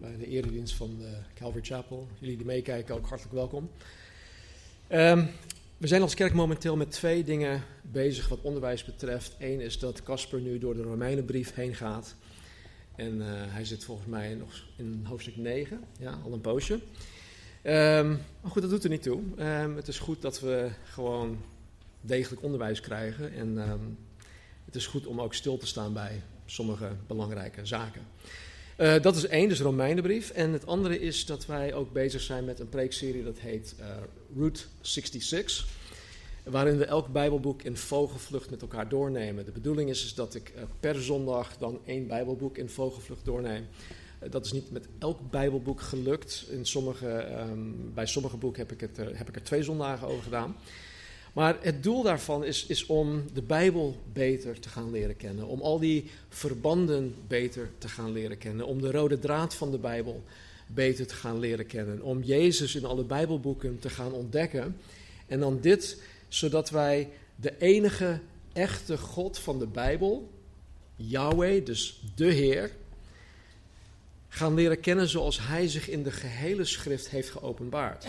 bij de eredienst van de Calvary Chapel. Jullie die meekijken ook hartelijk welkom. Ehm, we zijn als kerk momenteel met twee dingen bezig wat onderwijs betreft. Eén is dat Casper nu door de Romeinenbrief heen gaat. En eh, hij zit volgens mij nog in hoofdstuk 9, ja, al een poosje. Ehm, maar goed, dat doet er niet toe. Ehm, het is goed dat we gewoon degelijk onderwijs krijgen. En het is goed om ook stil te staan bij sommige belangrijke zaken. Uh, dat is één, dus Romeinenbrief. En het andere is dat wij ook bezig zijn met een preekserie dat heet uh, Route 66. Waarin we elk Bijbelboek in vogelvlucht met elkaar doornemen. De bedoeling is, is dat ik uh, per zondag dan één Bijbelboek in vogelvlucht doorneem. dat is niet met elk Bijbelboek gelukt. In sommige, um, bij sommige boeken heb ik, het, heb ik er twee zondagen over gedaan. Maar het doel daarvan is, is om de Bijbel beter te gaan leren kennen. Om al die verbanden beter te gaan leren kennen. Om de rode draad van de Bijbel beter te gaan leren kennen. Om Jezus in alle Bijbelboeken te gaan ontdekken. En dan dit, zodat wij de enige echte God van de Bijbel, Yahweh, dus de Heer, gaan leren kennen zoals Hij zich in de gehele schrift heeft geopenbaard.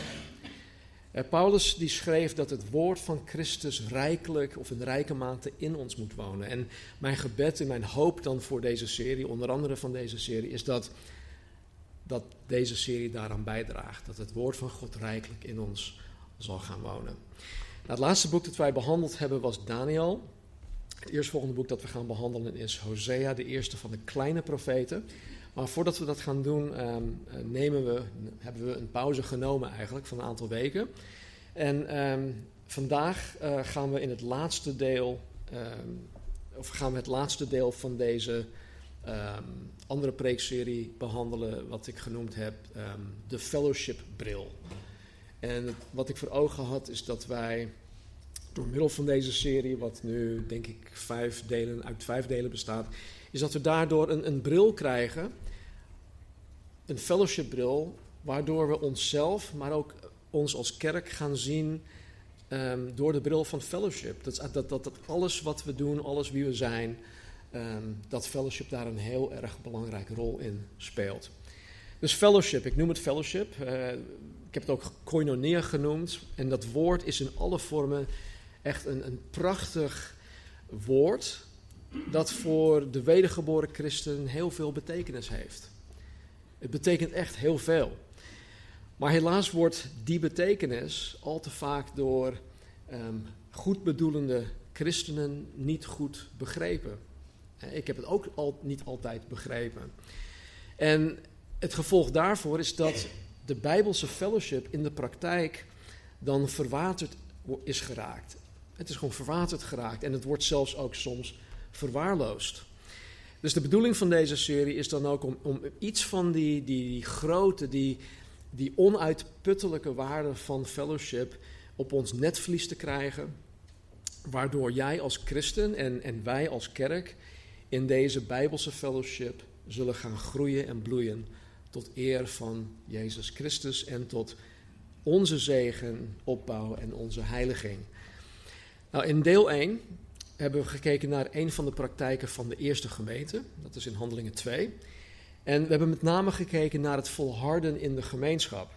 Uh, Paulus die schreef dat het woord van Christus rijkelijk of in rijke mate in ons moet wonen. En mijn gebed en mijn hoop dan voor deze serie, onder andere van deze serie, is dat, dat deze serie daaraan bijdraagt. Dat het woord van God rijkelijk in ons zal gaan wonen. Nou, het laatste boek dat wij behandeld hebben was Daniel. Het eerstvolgende boek dat we gaan behandelen is Hosea, de eerste van de kleine profeten. Maar voordat we dat gaan doen, um, nemen we, hebben we een pauze genomen eigenlijk van een aantal weken. En um, vandaag uh, gaan we in het laatste deel, um, of gaan we het laatste deel van deze andere preekserie behandelen, wat ik genoemd heb, de fellowship bril. En wat ik voor ogen had, is dat wij door middel van deze serie, wat nu denk ik vijf delen, uit vijf delen bestaat, is dat we daardoor een, een bril krijgen, een fellowshipbril, waardoor we onszelf, maar ook ons als kerk gaan zien um, door de bril van fellowship. Dat, dat, dat, dat, alles wat we doen, alles wie we zijn, um, dat fellowship daar een heel erg belangrijke rol in speelt. Dus fellowship, ik noem het fellowship. Uh, ik heb het ook koinonia genoemd. En dat woord is in alle vormen echt een, een prachtig woord dat voor de wedergeboren christen heel veel betekenis heeft. Het betekent echt heel veel. Maar helaas wordt die betekenis al te vaak door um, goedbedoelende christenen niet goed begrepen. Ik heb het ook al, niet altijd begrepen. En het gevolg daarvoor is dat de Bijbelse fellowship in de praktijk dan verwaterd is geraakt. Het is gewoon verwaterd geraakt en het wordt zelfs ook soms verwaarloosd. Dus de bedoeling van deze serie is dan ook om, om iets van die, die, die grote, die, die onuitputtelijke waarde van fellowship op ons netvlies te krijgen. Waardoor jij als christen en, en wij als kerk in deze Bijbelse fellowship zullen gaan groeien en bloeien tot eer van Jezus Christus en tot onze zegen, opbouw en onze heiliging. Nou, in deel 1 hebben we gekeken naar een van de praktijken van de eerste gemeente. Dat is in Handelingen 2. En we hebben met name gekeken naar het volharden in de gemeenschap.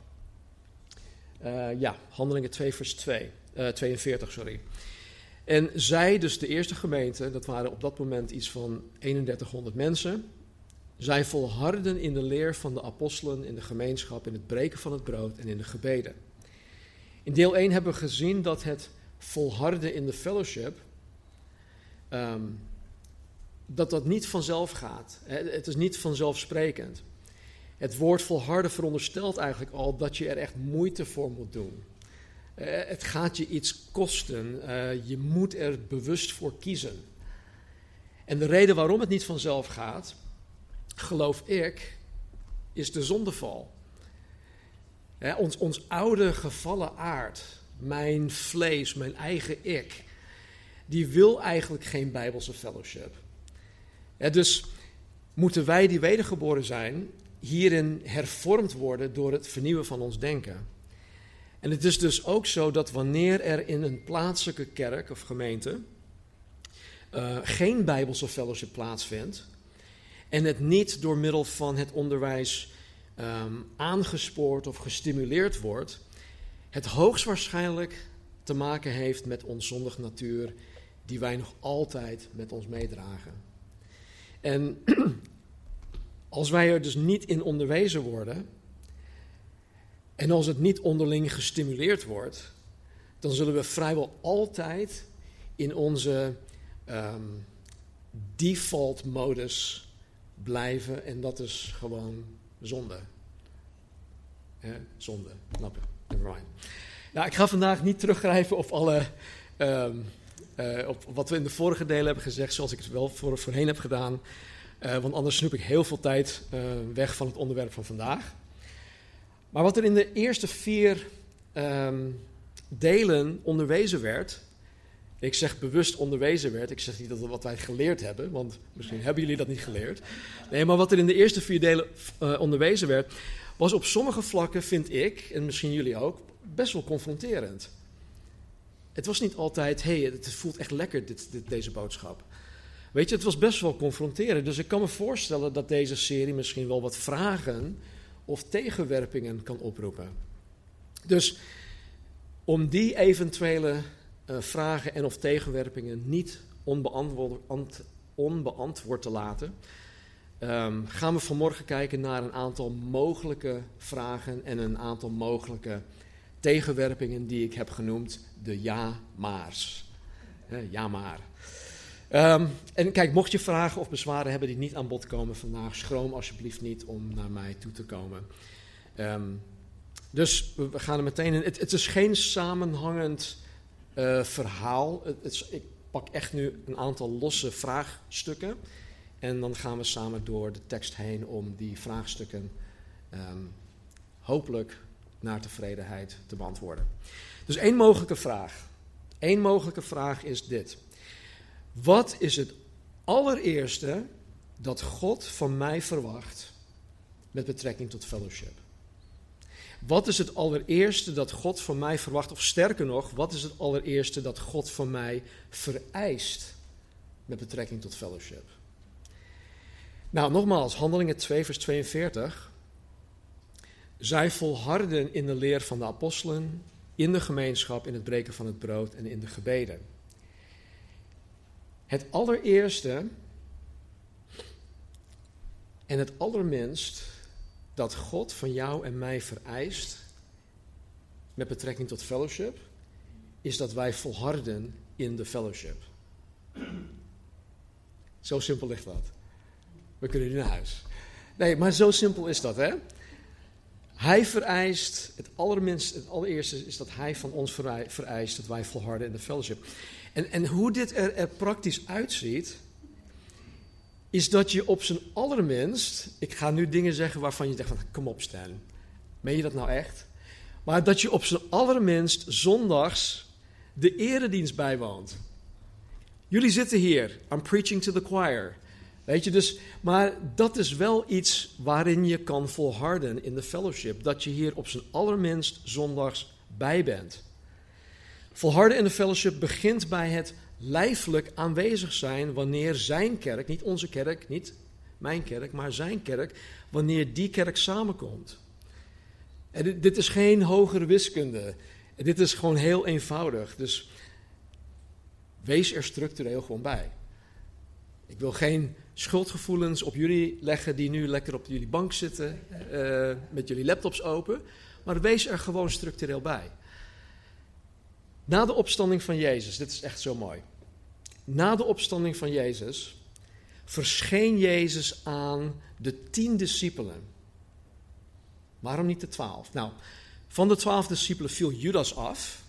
Uh, ja, Handelingen 2, vers 2, uh, 42, sorry. En zij, dus de eerste gemeente, dat waren op dat moment iets van 3100 mensen. Zij volharden in de leer van de apostelen, in de gemeenschap, in het breken van het brood en in de gebeden. In deel 1 hebben we gezien dat het volharden in de fellowship Um, dat dat niet vanzelf gaat. Het is niet vanzelfsprekend. Het woord volharden veronderstelt eigenlijk al dat je er echt moeite voor moet doen. Uh, het gaat je iets kosten. Uh, je moet er bewust voor kiezen. En de reden waarom het niet vanzelf gaat, geloof ik, is de zondeval. ons, ons oude gevallen aard, mijn vlees, mijn eigen ik, die wil eigenlijk geen bijbelse fellowship. dus moeten wij die wedergeboren zijn, hierin hervormd worden door het vernieuwen van ons denken. En het is dus ook zo dat wanneer er in een plaatselijke kerk of gemeente uh, geen bijbelse fellowship plaatsvindt en het niet door middel van het onderwijs um, aangespoord of gestimuleerd wordt, het hoogstwaarschijnlijk te maken heeft met ons zondige natuur die wij nog altijd met ons meedragen. En als wij er dus niet in onderwezen worden, en als het niet onderling gestimuleerd wordt, dan zullen we vrijwel altijd in onze um, default modus blijven. En dat is gewoon zonde. zonde, snap. Nou, ik ga vandaag niet teruggrijpen op alle. Um, uh, op wat we in de vorige delen hebben gezegd, zoals ik het wel voor, voorheen heb gedaan. Uh, want anders snoep ik heel veel tijd uh, weg van het onderwerp van vandaag. Maar wat er in de eerste vier um, delen onderwezen werd, ik zeg bewust onderwezen werd, ik zeg niet dat wat wij geleerd hebben, want misschien hebben jullie dat niet geleerd. Nee, maar wat er in de eerste vier delen onderwezen werd, was op sommige vlakken, vind ik, en misschien jullie ook, best wel confronterend. Het was niet altijd, hé, hey, het voelt echt lekker, dit, deze boodschap. Weet je, het was best wel confronterend. Dus ik kan me voorstellen dat deze serie misschien wel wat vragen of tegenwerpingen kan oproepen. Dus om die eventuele uh, vragen en of tegenwerpingen niet onbeantwoord, onbeantwoord te laten, um, gaan we vanmorgen kijken naar een aantal mogelijke vragen en een aantal mogelijke tegenwerpingen die ik heb genoemd de ja-maars. ja maar. Um, en kijk, mocht je vragen of bezwaren hebben die niet aan bod komen vandaag, schroom alsjeblieft niet om naar mij toe te komen. Um, dus we gaan er meteen in. Het, is geen samenhangend uh, verhaal. Het, ik pak echt nu een aantal losse vraagstukken. En dan gaan we samen door de tekst heen om die vraagstukken um, hopelijk naar tevredenheid te beantwoorden. Dus één mogelijke vraag. Eén mogelijke vraag is dit. Wat is het allereerste dat God van mij verwacht met betrekking tot fellowship? Wat is het allereerste dat God van mij verwacht, of sterker nog, wat is het allereerste dat God van mij vereist met betrekking tot fellowship? Nou, nogmaals, Handelingen 2, vers 42. Zij volharden in de leer van de apostelen, in de gemeenschap, in het breken van het brood en in de gebeden. Het allereerste en het allerminst dat God van jou en mij vereist met betrekking tot fellowship, is dat wij volharden in de fellowship. Zo simpel ligt dat. We kunnen nu naar huis. Nee, maar zo simpel is dat, hè? Hij vereist, het allerminst, het allereerste is dat hij van ons vereist dat wij volharden in de fellowship. En, en hoe dit er, praktisch uitziet, is dat je op zijn allerminst, ik ga nu dingen zeggen waarvan je denkt van, kom op Stan, meen je dat nou echt? Maar dat je op zijn allerminst zondags de eredienst bijwoont. Jullie zitten hier, I'm preaching to the choir. Weet je, dus, maar dat is wel iets waarin je kan volharden in de fellowship. Dat je hier op zijn allerminst zondags bij bent. Volharden in de fellowship begint bij het lijfelijk aanwezig zijn wanneer zijn kerk, niet onze kerk, niet mijn kerk, maar zijn kerk, wanneer die kerk samenkomt. En dit, dit is geen hogere wiskunde. Dit is gewoon heel eenvoudig. Dus wees er structureel gewoon bij. Ik wil geen schuldgevoelens op jullie leggen die nu lekker op jullie bank zitten uh, met jullie laptops open. Maar wees er gewoon structureel bij. Na de opstanding van Jezus, dit is echt zo mooi. Na de opstanding van Jezus verscheen Jezus aan de tien discipelen. Waarom niet de twaalf? Nou, van de twaalf discipelen viel Judas af.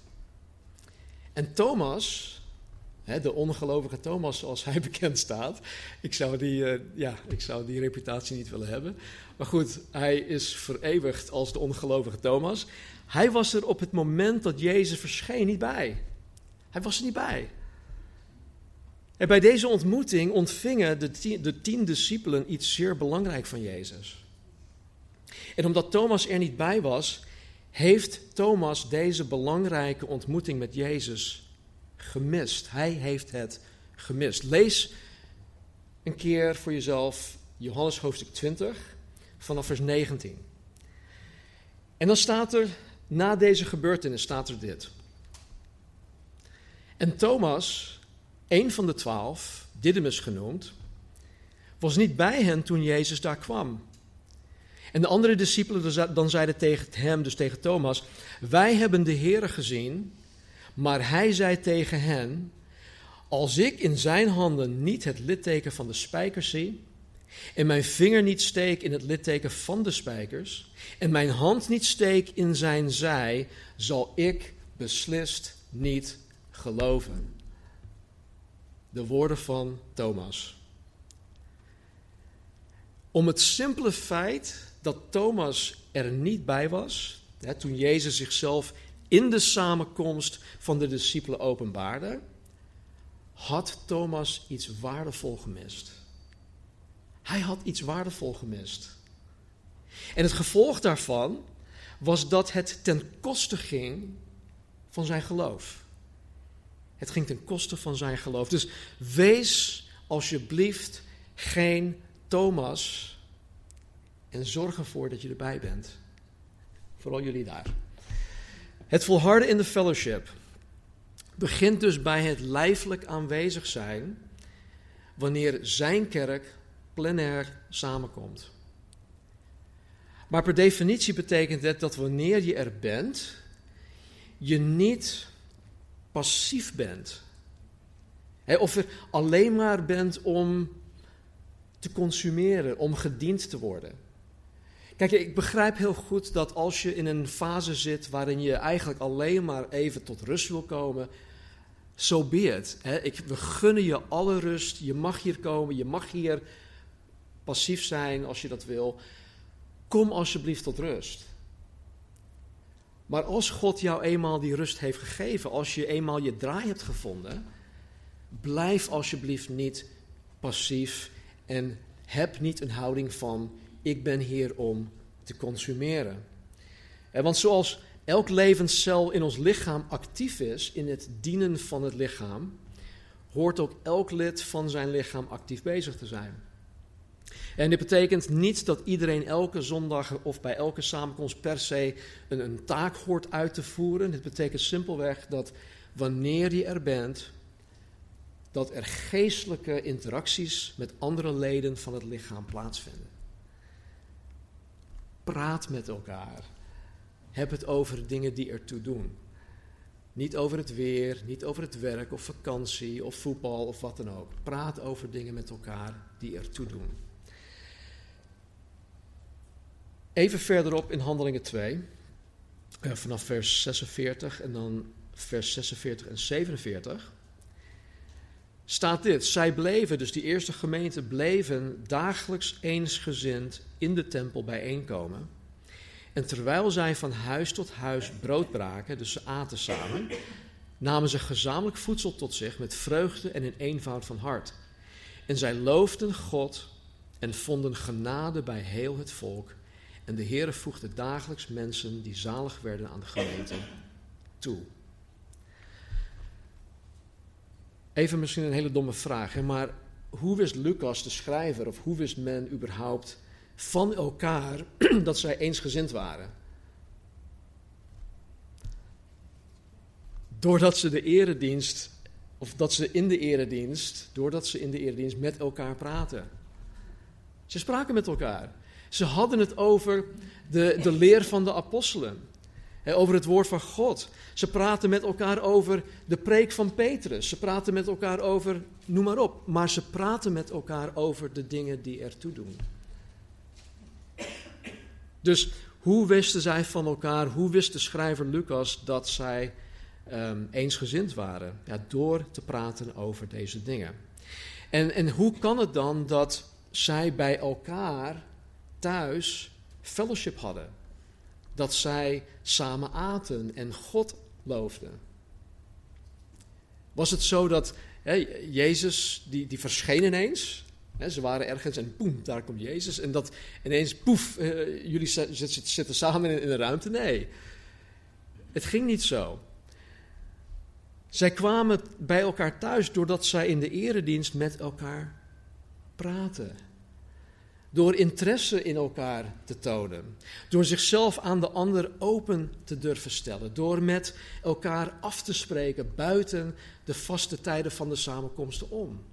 En Thomas, de ongelovige Thomas, zoals hij bekend staat. Ik zou, die, uh, ja, ik zou die reputatie niet willen hebben. Maar goed, hij is vereeuwigd als de ongelovige Thomas. Hij was er op het moment dat Jezus verscheen niet bij. Hij was er niet bij. En bij deze ontmoeting ontvingen de tien, de tien discipelen iets zeer belangrijk van Jezus. En omdat Thomas er niet bij was, heeft Thomas deze belangrijke ontmoeting met Jezus gemist. Hij heeft het gemist. Lees een keer voor jezelf Johannes hoofdstuk 20 vanaf vers 19. En dan staat er, na deze gebeurtenis staat er dit. En Thomas, een van de twaalf, Didymus genoemd, was niet bij hen toen Jezus daar kwam. En de andere discipelen dan zeiden tegen hem, dus tegen Thomas, wij hebben de Heere gezien, maar hij zei tegen hen, als ik in zijn handen niet het litteken van de spijkers zie, en mijn vinger niet steek in het litteken van de spijkers, en mijn hand niet steek in zijn zij, zal ik beslist niet geloven. De woorden van Thomas. Om het simpele feit dat Thomas er niet bij was, hè, toen Jezus zichzelf in de samenkomst van de discipelen openbaarde, had Thomas iets waardevol gemist. Hij had iets waardevol gemist. En het gevolg daarvan was dat het ten koste ging van zijn geloof. Het ging ten koste van zijn geloof. Dus wees alsjeblieft geen Thomas en zorg ervoor dat je erbij bent. Vooral jullie daar. Het volharden in de fellowship begint dus bij het lijfelijk aanwezig zijn wanneer zijn kerk plenair samenkomt. Maar per definitie betekent het dat wanneer je er bent, je niet passief bent. of er alleen maar bent om te consumeren, om gediend te worden. Kijk, ik begrijp heel goed dat als je in een fase zit waarin je eigenlijk alleen maar even tot rust wil komen, zo so be it. Ik, we gunnen je alle rust, je mag hier komen, je mag hier passief zijn als je dat wil. Kom alsjeblieft tot rust. Maar als God jou eenmaal die rust heeft gegeven, als je eenmaal je draai hebt gevonden, blijf alsjeblieft niet passief en heb niet een houding van ik ben hier om te consumeren. Want zoals elk levenscel in ons lichaam actief is in het dienen van het lichaam, hoort ook elk lid van zijn lichaam actief bezig te zijn. En dit betekent niet dat iedereen elke zondag of bij elke samenkomst per se een, een taak hoort uit te voeren. Het betekent simpelweg dat wanneer je er bent, dat er geestelijke interacties met andere leden van het lichaam plaatsvinden. Praat met elkaar. Heb het over dingen die ertoe doen. Niet over het weer, niet over het werk of vakantie of voetbal of wat dan ook. Praat over dingen met elkaar die ertoe doen. Even verderop in Handelingen 2, eh, vanaf vers 46 en dan vers 46 en 47, staat dit. Zij bleven, dus die eerste gemeente, bleven dagelijks eensgezind in de tempel bijeenkomen. En terwijl zij van huis tot huis brood braken, dus ze aten samen, namen ze gezamenlijk voedsel tot zich met vreugde en in eenvoud van hart. En zij loofden God en vonden genade bij heel het volk. En de Heere voegde dagelijks mensen die zalig werden aan de gemeente toe. Even misschien een hele domme vraag, hè, maar hoe wist Lucas, de schrijver, of hoe wist men überhaupt van elkaar dat zij eensgezind waren? Doordat ze de eredienst, of dat ze in de eredienst, doordat ze in de eredienst met elkaar praten. Ze spraken met elkaar. Ze hadden het over de, de leer van de apostelen. Over het woord van God. Ze praten met elkaar over de preek van Petrus. Ze praten met elkaar over, noem maar op. Maar ze praten met elkaar over de dingen die ertoe doen. Dus hoe wisten zij van elkaar, hoe wist de schrijver Lucas dat zij ehm, eensgezind waren. Ja, door te praten over deze dingen. En, en hoe kan het dan dat zij bij elkaar thuis fellowship hadden? Dat zij samen aten en God loofden? Was het zo dat Jezus, die, die verscheen ineens ze waren ergens en poem, daar komt Jezus. En dat ineens, poef, uh, jullie zitten samen in, in een ruimte. Nee, het ging niet zo. Zij kwamen bij elkaar thuis doordat zij in de eredienst met elkaar praten. Door interesse in elkaar te tonen. Door zichzelf aan de ander open te durven stellen. Door met elkaar af te spreken buiten de vaste tijden van de samenkomsten om.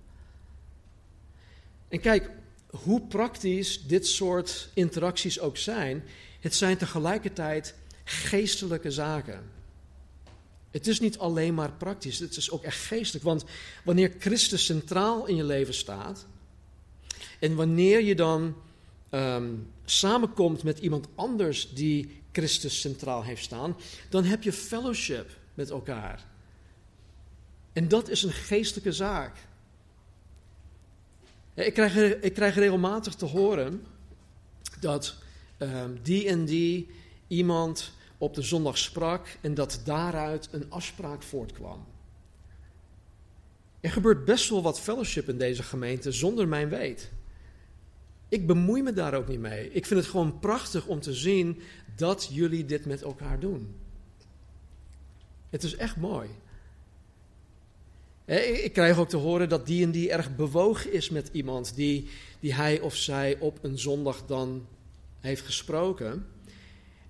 En kijk, hoe praktisch dit soort interacties ook zijn, het zijn tegelijkertijd geestelijke zaken. Het is niet alleen maar praktisch, het is ook echt geestelijk. Want wanneer Christus centraal in je leven staat, en wanneer je dan ehm, samenkomt met iemand anders die Christus centraal heeft staan, dan heb je fellowship met elkaar. En dat is een geestelijke zaak. Ik krijg, ik krijg regelmatig te horen dat ehm, die en die iemand op de zondag sprak en dat daaruit een afspraak voortkwam. Er gebeurt best wel wat fellowship in deze gemeente zonder mijn weet. Ik bemoei me daar ook niet mee. Ik vind het gewoon prachtig om te zien dat jullie dit met elkaar doen. Het is echt mooi. Ik krijg ook te horen dat die en die erg bewogen is met iemand die, die hij of zij op een zondag dan heeft gesproken.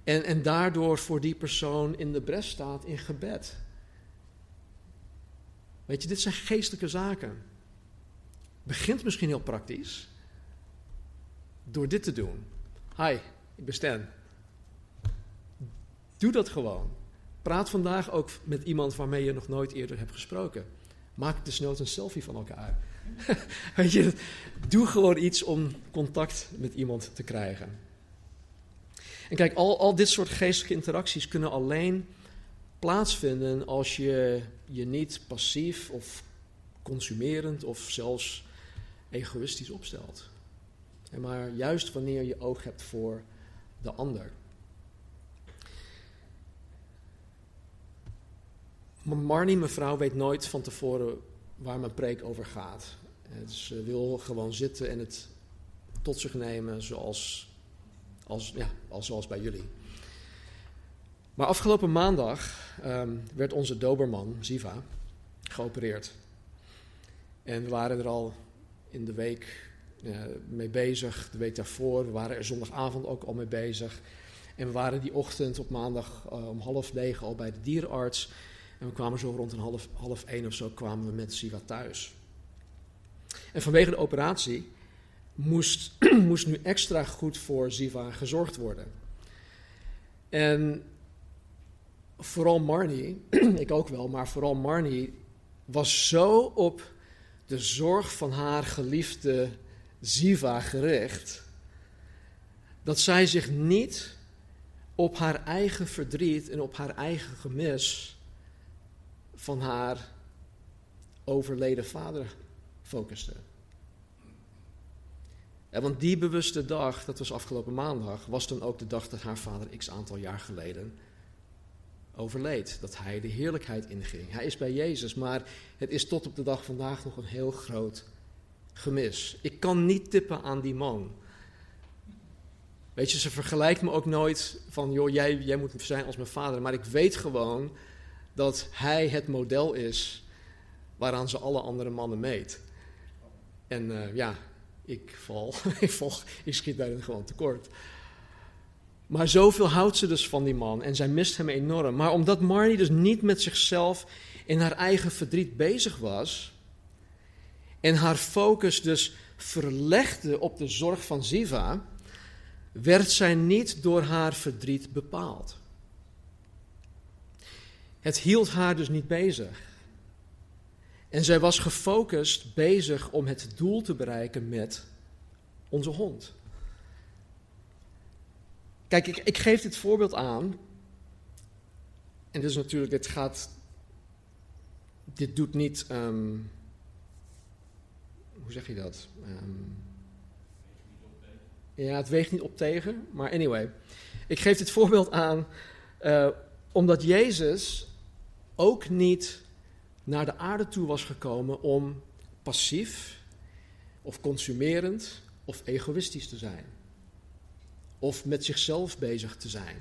En, en daardoor voor die persoon in de bres staat in gebed. Weet je, dit zijn geestelijke zaken. Begint misschien heel praktisch. Door dit te doen. Hi, ik ben Stan. Doe dat gewoon. Praat vandaag ook met iemand waarmee je nog nooit eerder hebt gesproken. Maak desnoods een selfie van elkaar. Weet je, doe gewoon iets om contact met iemand te krijgen. En kijk, al, al dit soort geestelijke interacties kunnen alleen plaatsvinden als je je niet passief of consumerend of zelfs egoïstisch opstelt. Maar juist wanneer je oog hebt voor de ander. Marnie, mevrouw, weet nooit van tevoren waar mijn preek over gaat. Ze wil gewoon zitten en het tot zich nemen zoals, als, ja, als, zoals bij jullie. Maar afgelopen maandag ehm, werd onze doberman, Ziva, geopereerd. En we waren er al in de week mee bezig, de week daarvoor. We waren er zondagavond ook al mee bezig. En we waren die ochtend op maandag uh, om half negen al bij de dierenarts. En we kwamen zo rond een half, half één of zo kwamen we met Siva thuis. En vanwege de operatie moest, moest nu extra goed voor Siva gezorgd worden. En vooral Marnie, ik ook wel, maar vooral Marnie was zo op de zorg van haar geliefde Ziva gericht, dat zij zich niet op haar eigen verdriet en op haar eigen gemis van haar overleden vader focuste. Ja, want die bewuste dag, dat was afgelopen maandag, was dan ook de dag dat haar vader x aantal jaar geleden overleed. Dat hij de heerlijkheid inging. Hij is bij Jezus, maar het is tot op de dag vandaag nog een heel groot gemis. Ik kan niet tippen aan die man. Weet je, ze vergelijkt me ook nooit van, joh, jij, jij moet zijn als mijn vader. Maar ik weet gewoon dat hij het model is waaraan ze alle andere mannen meet. En uh, ja, ik val, ik, val, ik schiet daarin gewoon tekort. Maar zoveel houdt ze dus van die man en zij mist hem enorm. Maar omdat Marnie dus niet met zichzelf in haar eigen verdriet bezig was en haar focus dus verlegde op de zorg van Ziva, werd zij niet door haar verdriet bepaald. Het hield haar dus niet bezig. En zij was gefocust bezig om het doel te bereiken met onze hond. Kijk, ik, ik geef dit voorbeeld aan. En dus natuurlijk, dit gaat dit doet niet. ehm, hoe zeg je dat? Ehm, ja, het weegt niet op tegen. Maar anyway, ik geef dit voorbeeld aan eh, omdat Jezus ook niet naar de aarde toe was gekomen om passief of consumerend of egoïstisch te zijn. Of met zichzelf bezig te zijn.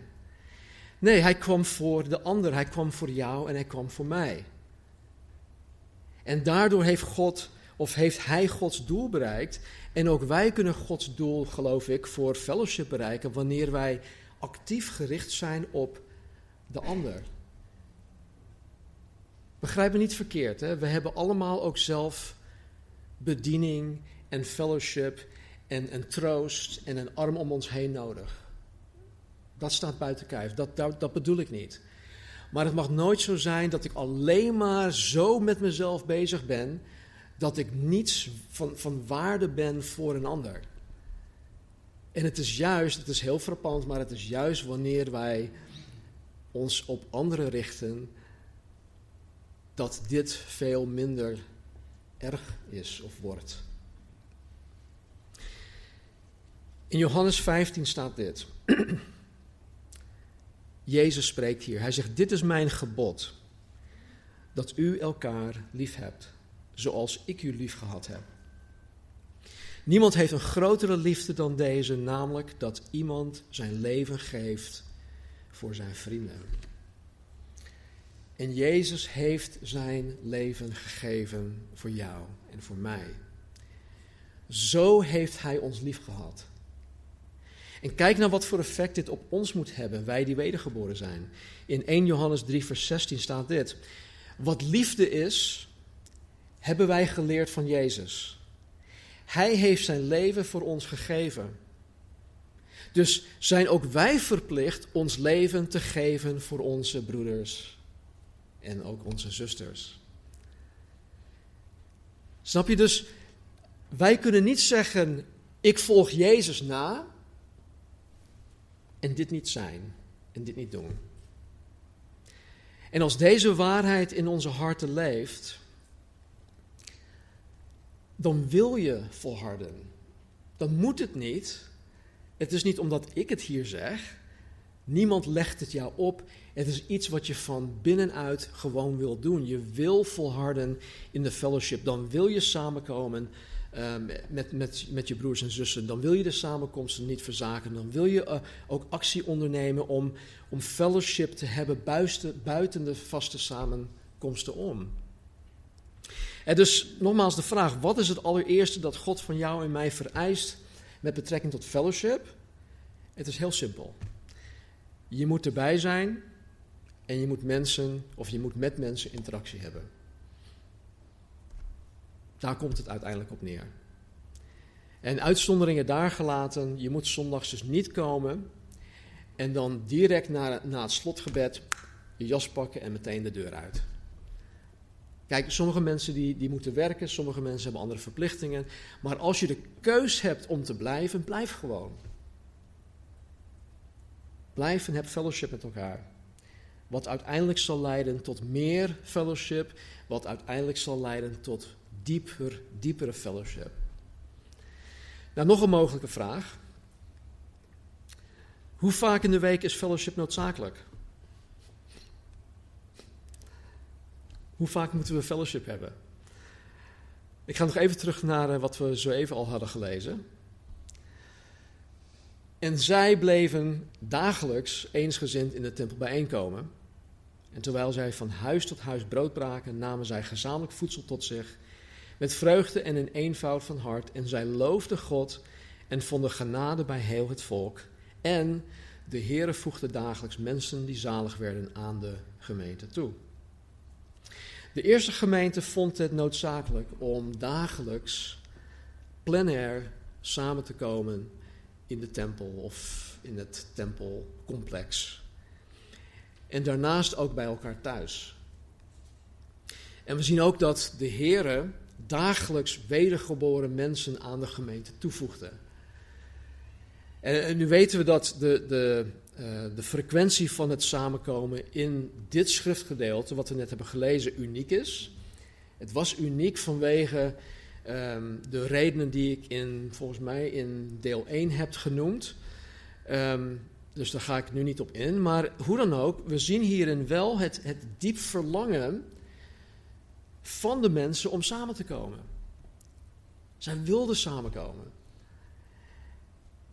Nee, hij kwam voor de ander, hij kwam voor jou en hij kwam voor mij. En daardoor heeft God, of heeft hij Gods doel bereikt. En ook wij kunnen Gods doel, geloof ik, voor fellowship bereiken wanneer wij actief gericht zijn op de ander. Begrijp me niet verkeerd, hè? we hebben allemaal ook zelf bediening en fellowship en, troost en een arm om ons heen nodig. Dat staat buiten kijf, dat, dat, dat bedoel ik niet. Maar het mag nooit zo zijn dat ik alleen maar zo met mezelf bezig ben dat ik niets van, van waarde ben voor een ander. En het is juist, het is heel frappant, maar het is juist wanneer wij ons op anderen richten, dat dit veel minder erg is of wordt. In Johannes 15 staat dit. Jezus spreekt hier. Hij zegt: Dit is mijn gebod. Dat u elkaar lief hebt, zoals ik u lief gehad heb. Niemand heeft een grotere liefde dan deze, namelijk dat iemand zijn leven geeft voor zijn vrienden. En Jezus heeft zijn leven gegeven voor jou en voor mij. Zo heeft Hij ons lief gehad. En kijk naar wat voor effect dit op ons moet hebben, wij die wedergeboren zijn. In 1 Johannes 3, vers 16 staat dit. Wat liefde is, hebben wij geleerd van Jezus. Hij heeft zijn leven voor ons gegeven. Dus zijn ook wij verplicht ons leven te geven voor onze broeders en ook onze zusters. Snap je dus? Wij kunnen niet zeggen: ik volg Jezus na en dit niet zijn en dit niet doen. En als deze waarheid in onze harten leeft, dan wil je volharden. Dan moet het niet. Het is niet omdat ik het hier zeg. Niemand legt het jou op. Het is iets wat je van binnenuit gewoon wil doen. Je wil volharden in de fellowship. Dan wil je samenkomen um, met, met, met je broers en zussen. Dan wil je de samenkomsten niet verzaken. Dan wil je uh, ook actie ondernemen om, om fellowship te hebben buiten, buiten de vaste samenkomsten om. En dus nogmaals de vraag: wat is het allereerste dat God van jou en mij vereist met betrekking tot fellowship? Het is heel simpel. Je moet erbij zijn en je moet mensen of je moet met mensen interactie hebben. Daar komt het uiteindelijk op neer. En uitzonderingen daar gelaten, je moet zondags dus niet komen en dan direct na, na het slotgebed je jas pakken en meteen de deur uit. Kijk, sommige mensen die, die moeten werken, sommige mensen hebben andere verplichtingen. Maar als je de keus hebt om te blijven, blijf gewoon. Blijf en heb fellowship met elkaar. Wat uiteindelijk zal leiden tot meer fellowship, wat uiteindelijk zal leiden tot dieper, diepere fellowship. Nou, nog een mogelijke vraag. Hoe vaak in de week is fellowship noodzakelijk? Hoe vaak moeten we fellowship hebben? Ik ga nog even terug naar eh, wat we zo even al hadden gelezen. En zij bleven dagelijks eensgezind in de tempel bijeenkomen. En terwijl zij van huis tot huis brood braken, namen zij gezamenlijk voedsel tot zich, met vreugde en in eenvoud van hart. En zij loofden God en vonden genade bij heel het volk. En de Heere voegde dagelijks mensen die zalig werden aan de gemeente toe. De eerste gemeente vond het noodzakelijk om dagelijks plenair samen te komen in de tempel of in het tempelcomplex. En daarnaast ook bij elkaar thuis. En we zien ook dat de Heere dagelijks wedergeboren mensen aan de gemeente toevoegde. En, nu weten we dat de, de, uh, de frequentie van het samenkomen in dit schriftgedeelte, wat we net hebben gelezen, uniek is. Het was uniek vanwege ehm, de redenen die ik in, volgens mij in deel 1 heb genoemd. Ehm, dus daar ga ik nu niet op in. Maar hoe dan ook, we zien hierin wel het, het diep verlangen van de mensen om samen te komen. Zij wilden samenkomen.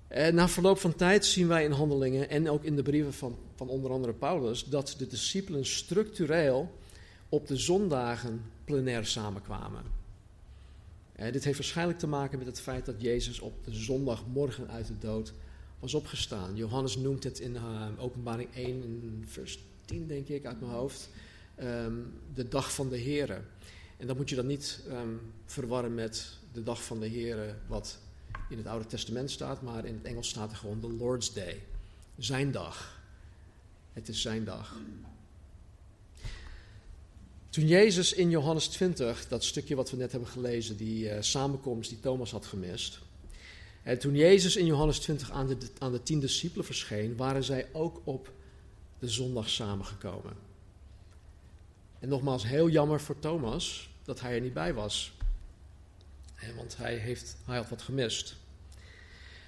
En na verloop van tijd zien wij in handelingen en ook in de brieven van, van onder andere Paulus dat de discipelen structureel op de zondagen plenair samenkwamen. En dit heeft waarschijnlijk te maken met het feit dat Jezus op de zondagmorgen uit de dood was opgestaan. Johannes noemt het in uh, Openbaring 1, vers 10, denk ik, uit mijn hoofd. Um, de dag van de Here. En dat moet je dan niet um, verwarren met de dag van de Here, wat in het Oude Testament staat, maar in het Engels staat er gewoon de Lord's Day. Zijn dag. Het is zijn dag. Toen Jezus in Johannes 20, dat stukje wat we net hebben gelezen, die uh, samenkomst die Thomas had gemist. En toen Jezus in Johannes 20 aan de, aan de tien discipelen verscheen, waren zij ook op de zondag samengekomen. En nogmaals, heel jammer voor Thomas dat hij er niet bij was. Want hij, heeft, hij had wat gemist.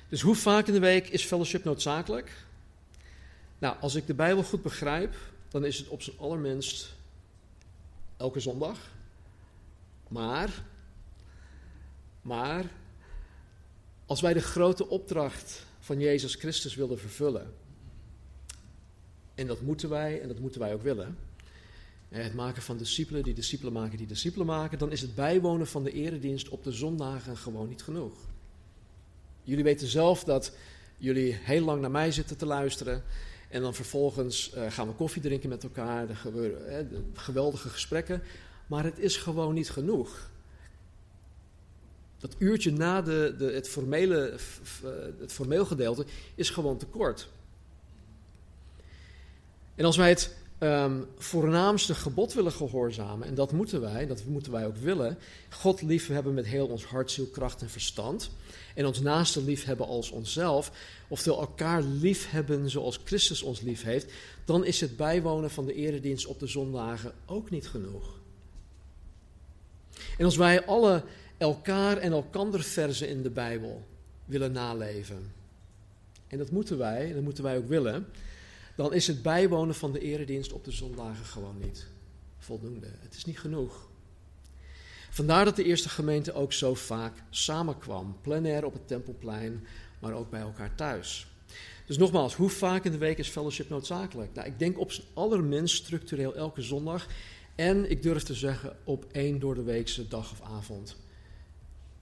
Dus hoe vaak in de week is fellowship noodzakelijk? Nou, als ik de Bijbel goed begrijp, dan is het op zijn allerminst elke zondag. Maar, maar, als wij de grote opdracht van Jezus Christus willen vervullen, en dat moeten wij en dat moeten wij ook willen, het maken van discipelen die discipelen maken die discipelen maken, dan is het bijwonen van de eredienst op de zondagen gewoon niet genoeg. Jullie weten zelf dat jullie heel lang naar mij zitten te luisteren. En dan vervolgens uh, gaan we koffie drinken met elkaar. Er geweldige gesprekken. Maar het is gewoon niet genoeg. Dat uurtje na de, de, het, formele, eh, het formeel gedeelte is gewoon te kort. En als wij het um, voornaamste gebod willen gehoorzamen, en dat moeten wij, dat moeten wij ook willen, God lief hebben met heel ons hart, ziel, kracht en verstand, en ons naaste lief hebben als onszelf, oftewel elkaar lief hebben zoals Christus ons lief heeft, dan is het bijwonen van de eredienst op de zondagen ook niet genoeg. En als wij alle elkaar en elkander verzen in de Bijbel willen naleven, en dat moeten wij, dat moeten wij ook willen, dan is het bijwonen van de eredienst op de zondagen gewoon niet voldoende. Het is niet genoeg. Vandaar dat de eerste gemeente ook zo vaak samenkwam, plenair op het tempelplein, maar ook bij elkaar thuis. Dus nogmaals, hoe vaak in de week is fellowship noodzakelijk? Nou, ik denk op zijn allerminst structureel elke zondag. En ik durf te zeggen op één door de weekse dag of avond.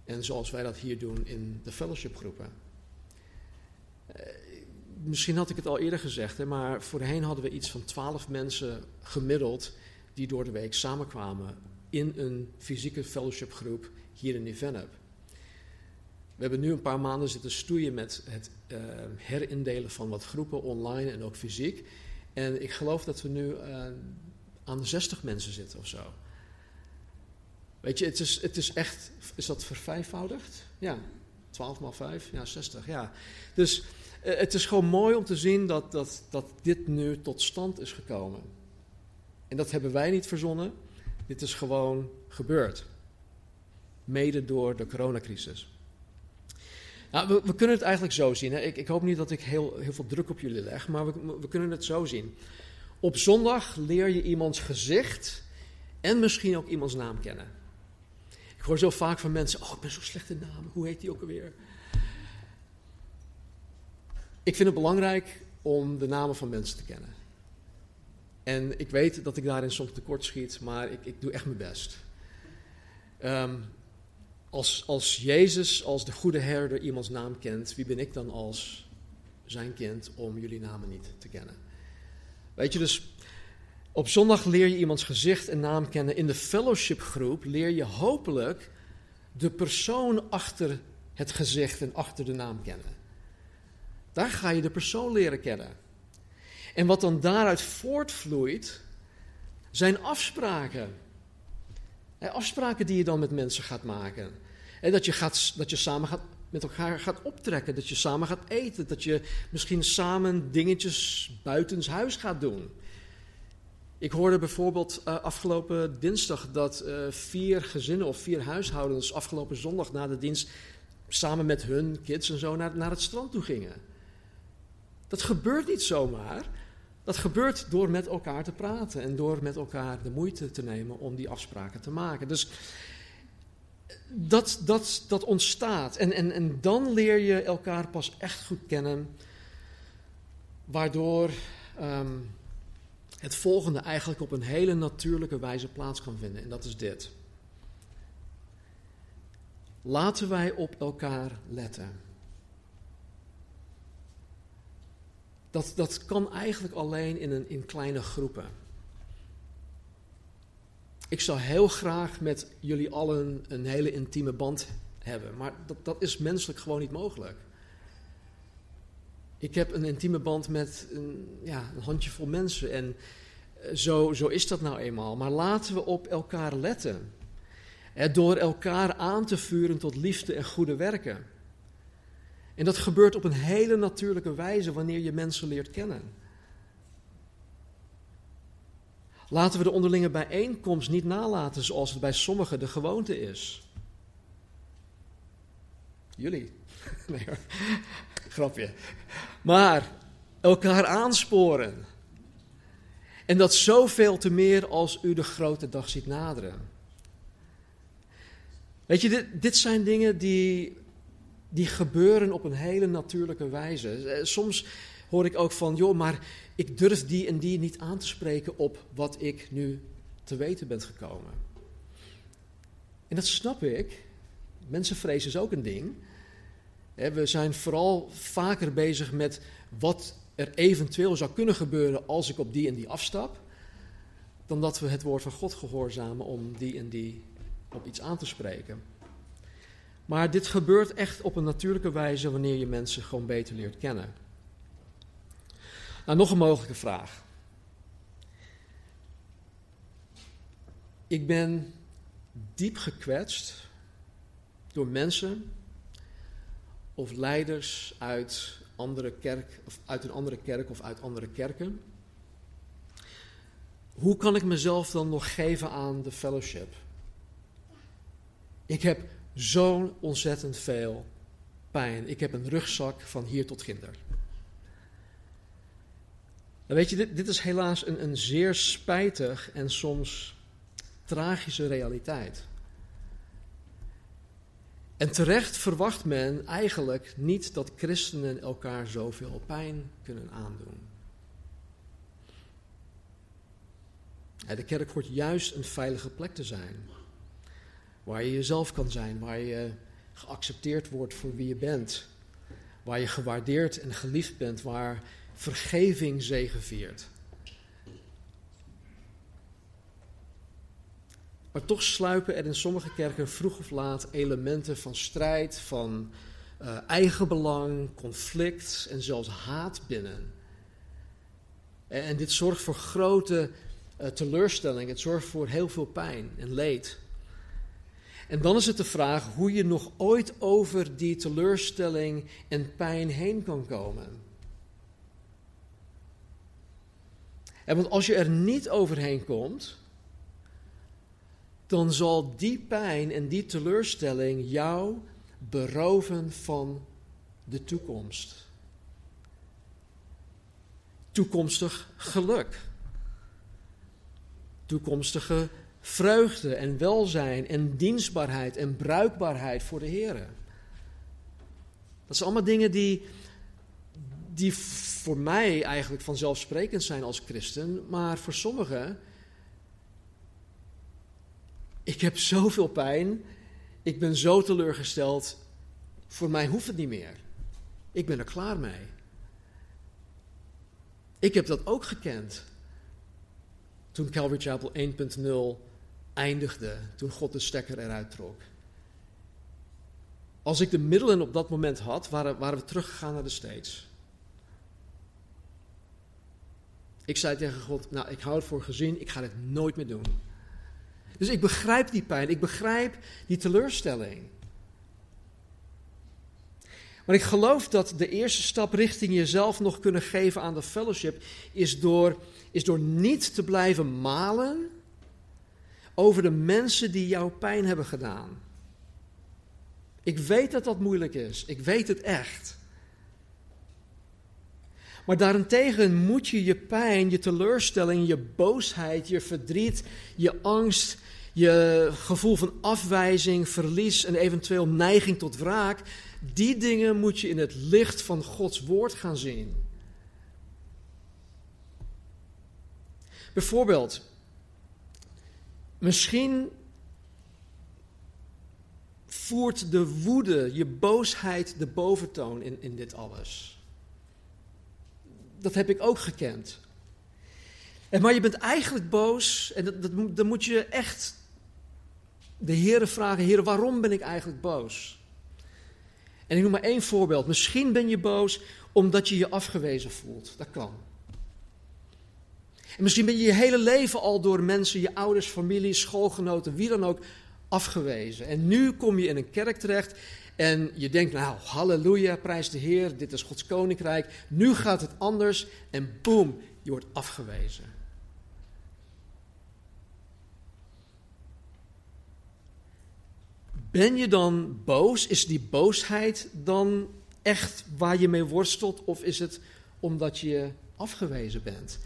En zoals wij dat hier doen in de fellowshipgroepen. Eh, misschien had ik het al eerder gezegd, hè, maar voorheen hadden we iets van twaalf mensen gemiddeld die door de week samenkwamen in een fysieke fellowshipgroep hier in Nivenep. We hebben nu een paar maanden zitten stoeien met het uh, herindelen van wat groepen online en ook fysiek. En ik geloof dat we nu uh, aan de 60 mensen zitten of zo. Weet je, het is, het is echt, is dat vervijfvoudigd? Ja, 12 maal 5, ja, 60, ja. Dus het is gewoon mooi om te zien dat, dat, dat dit nu tot stand is gekomen. En dat hebben wij niet verzonnen. Dit is gewoon gebeurd. Mede door de coronacrisis. Nou, we, kunnen het eigenlijk zo zien. Hè. Ik, ik, hoop niet dat ik heel, heel veel druk op jullie leg, maar we, we kunnen het zo zien. Op zondag leer je iemands gezicht en misschien ook iemands naam kennen. Ik hoor zo vaak van mensen: Oh, ik ben zo slecht in naam. Hoe heet die ook alweer? Ik vind het belangrijk om de namen van mensen te kennen. En ik weet dat ik daarin soms tekort schiet, maar ik, ik doe echt mijn best. Um, als, als Jezus, als de goede herder, iemands naam kent, wie ben ik dan als zijn kind om jullie namen niet te kennen? Weet je, dus op zondag leer je iemands gezicht en naam kennen. In de fellowshipgroep leer je hopelijk de persoon achter het gezicht en achter de naam kennen. Daar ga je de persoon leren kennen. En wat dan daaruit voortvloeit, zijn afspraken. afspraken die je dan met mensen gaat maken. dat, je gaat, dat je samen gaat, met elkaar gaat optrekken, dat je samen gaat eten, dat je misschien samen dingetjes buitenshuis gaat doen. Ik hoorde bijvoorbeeld uh, afgelopen dinsdag dat uh, vier gezinnen of vier huishoudens afgelopen zondag na de dienst samen met hun kids en zo naar, naar het strand toe gingen. Dat gebeurt niet zomaar. Dat gebeurt door met elkaar te praten en door met elkaar de moeite te nemen om die afspraken te maken. Dus dat, dat, dat ontstaat. En, en, en dan leer je elkaar pas echt goed kennen, waardoor um, het volgende eigenlijk op een hele natuurlijke wijze plaats kan vinden. En dat is dit. Laten wij op elkaar letten. Dat, dat kan eigenlijk alleen in, een, in kleine groepen. Ik zou heel graag met jullie allen een hele intieme band hebben, maar dat, dat is menselijk gewoon niet mogelijk. Ik heb een intieme band met een, ja, een handjevol mensen en eh, zo, zo is dat nou eenmaal. Maar laten we op elkaar letten. door elkaar aan te vuren tot liefde en goede werken. En dat gebeurt op een hele natuurlijke wijze wanneer je mensen leert kennen. Laten we de onderlinge bijeenkomst niet nalaten zoals het bij sommigen de gewoonte is. Jullie. Nee hoor. Grapje. Maar elkaar aansporen. En dat zoveel te meer als u de grote dag ziet naderen. Weet je, dit, dit zijn dingen die, die gebeuren op een hele natuurlijke wijze. Eh, soms hoor ik ook van, joh, maar ik durf die en die niet aan te spreken op wat ik nu te weten ben gekomen. En dat snap ik. Mensenvrees is ook een ding. We zijn vooral vaker bezig met wat er eventueel zou kunnen gebeuren als ik op die en die afstap, dan dat we het woord van God gehoorzamen om die en die op iets aan te spreken. Maar dit gebeurt echt op een natuurlijke wijze wanneer je mensen gewoon beter leert kennen. Nou, nog een mogelijke vraag. Ik ben diep gekwetst door mensen of leiders uit, andere kerk, of uit een andere kerk of uit andere kerken. Hoe kan ik mezelf dan nog geven aan de fellowship? Ik heb zo'n ontzettend veel pijn. Ik heb een rugzak van hier tot ginder. En weet je, dit, dit is helaas een, een zeer spijtig en soms tragische realiteit. En terecht verwacht men eigenlijk niet dat christenen elkaar zoveel pijn kunnen aandoen. De kerk hoort juist een veilige plek te zijn. Waar je jezelf kan zijn, waar je geaccepteerd wordt voor wie je bent. Waar je gewaardeerd en geliefd bent, waar vergeving zegeviert. Maar toch sluipen er in sommige kerken vroeg of laat elementen van strijd, van uh, eigenbelang, conflict en zelfs haat binnen. En, en dit zorgt voor grote uh, teleurstelling, het zorgt voor heel veel pijn en leed. En dan is het de vraag hoe je nog ooit over die teleurstelling en pijn heen kan komen. En want als je er niet overheen komt, dan zal die pijn en die teleurstelling jou beroven van de toekomst. Toekomstig geluk. Toekomstige vreugde en welzijn en dienstbaarheid en bruikbaarheid voor de Heer. Dat zijn allemaal dingen die, die voor mij eigenlijk vanzelfsprekend zijn als christen, maar voor sommigen ik heb zoveel pijn. Ik ben zo teleurgesteld. Voor mij hoeft het niet meer. Ik ben er klaar mee. Ik heb dat ook gekend. Toen Calvary Chapel 1.0 eindigde, toen God de stekker eruit trok. Als ik de middelen op dat moment had, waren, waren we teruggegaan naar de States. Ik zei tegen God, nou ik hou het voor gezien, ik ga dit nooit meer doen. Dus ik begrijp die pijn, ik begrijp die teleurstelling. Maar ik geloof dat de eerste stap richting jezelf nog kunnen geven aan de fellowship is door, is door niet te blijven malen over de mensen die jou pijn hebben gedaan. Ik weet dat dat moeilijk is. Ik weet het echt. Maar daarentegen moet je je pijn, je teleurstelling, je boosheid, je verdriet, je angst, je gevoel van afwijzing, verlies en eventueel neiging tot wraak, die dingen moet je in het licht van Gods woord gaan zien. Bijvoorbeeld, misschien voert de woede, je boosheid de boventoon in, in dit alles. Dat heb ik ook gekend. En maar je bent eigenlijk boos en dat, dat, dan moet je echt de Heeren vragen, Heer, waarom ben ik eigenlijk boos? En ik noem maar één voorbeeld. Misschien ben je boos omdat je je afgewezen voelt. Dat kan. En misschien ben je je hele leven al door mensen, je ouders, familie, schoolgenoten, wie dan ook, afgewezen. En nu kom je in een kerk terecht en je denkt, nou, halleluja, prijs de Heer, dit is Gods koninkrijk. Nu gaat het anders en boem, je wordt afgewezen. Ben je dan boos? Is die boosheid dan echt waar je mee worstelt? Of is het omdat je afgewezen bent?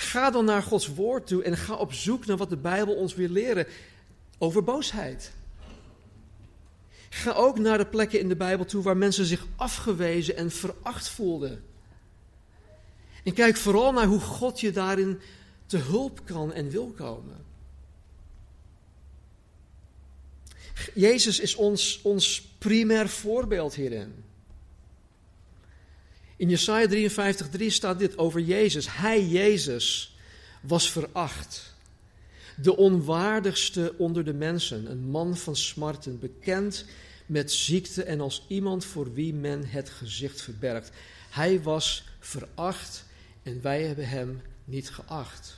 Ga dan naar Gods woord toe en ga op zoek naar wat de Bijbel ons wil leren over boosheid. Ga ook naar de plekken in de Bijbel toe waar mensen zich afgewezen en veracht voelden. En kijk vooral naar hoe God je daarin te hulp kan en wil komen. Jezus is ons, ons primair voorbeeld hierin. In Jesaja 53:3 staat dit over Jezus. Hij, Jezus, was veracht. De onwaardigste onder de mensen, een man van smarten, bekend met ziekte en als iemand voor wie men het gezicht verbergt. Hij was veracht en wij hebben hem niet geacht.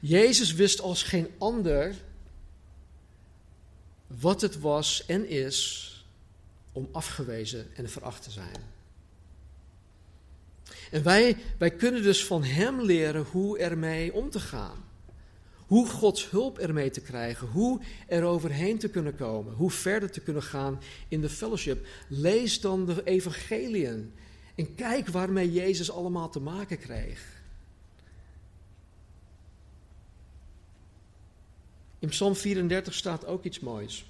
Jezus wist als geen ander wat het was en is om afgewezen en veracht te zijn. En wij, wij kunnen dus van Hem leren hoe ermee om te gaan. Hoe Gods hulp ermee te krijgen. Hoe er overheen te kunnen komen. Hoe verder te kunnen gaan in de fellowship. Lees dan de evangeliën. En kijk waarmee Jezus allemaal te maken kreeg. In Psalm 34 staat ook iets moois.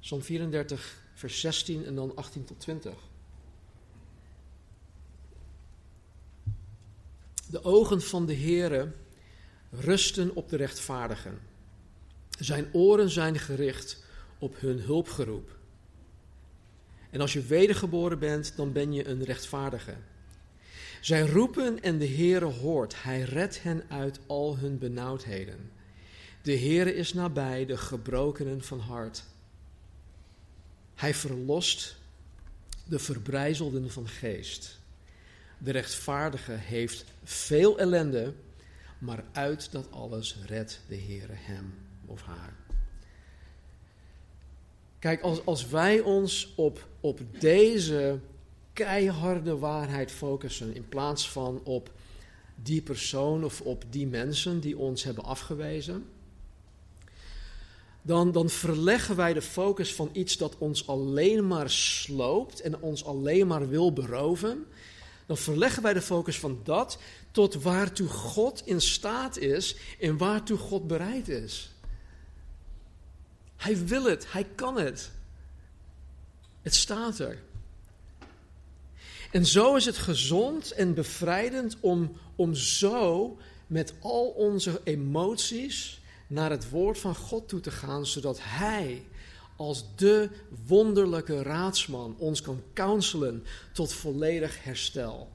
Psalm 34, vers 16 en dan 18 tot 20. De ogen van de Heere rusten op de rechtvaardigen. Zijn oren zijn gericht op hun hulpgeroep. En als je wedergeboren bent, dan ben je een rechtvaardige. Zij roepen en de Heere hoort. Hij redt hen uit al hun benauwdheden. De Heere is nabij de gebrokenen van hart. Hij verlost de verbrijzelden van geest. De rechtvaardige heeft veel ellende, maar uit dat alles redt de Heere hem of haar. Kijk, als, als wij ons op, op deze keiharde waarheid focussen, in plaats van op die persoon of op die mensen die ons hebben afgewezen, dan, dan verleggen wij de focus van iets dat ons alleen maar sloopt en ons alleen maar wil beroven. Dan verleggen wij de focus van dat tot waartoe God in staat is en waartoe God bereid is. Hij wil het, hij kan het. Het staat er. En zo is het gezond en bevrijdend om, om zo met al onze emoties naar het woord van God toe te gaan, zodat Hij als de wonderlijke raadsman ons kan counselen tot volledig herstel.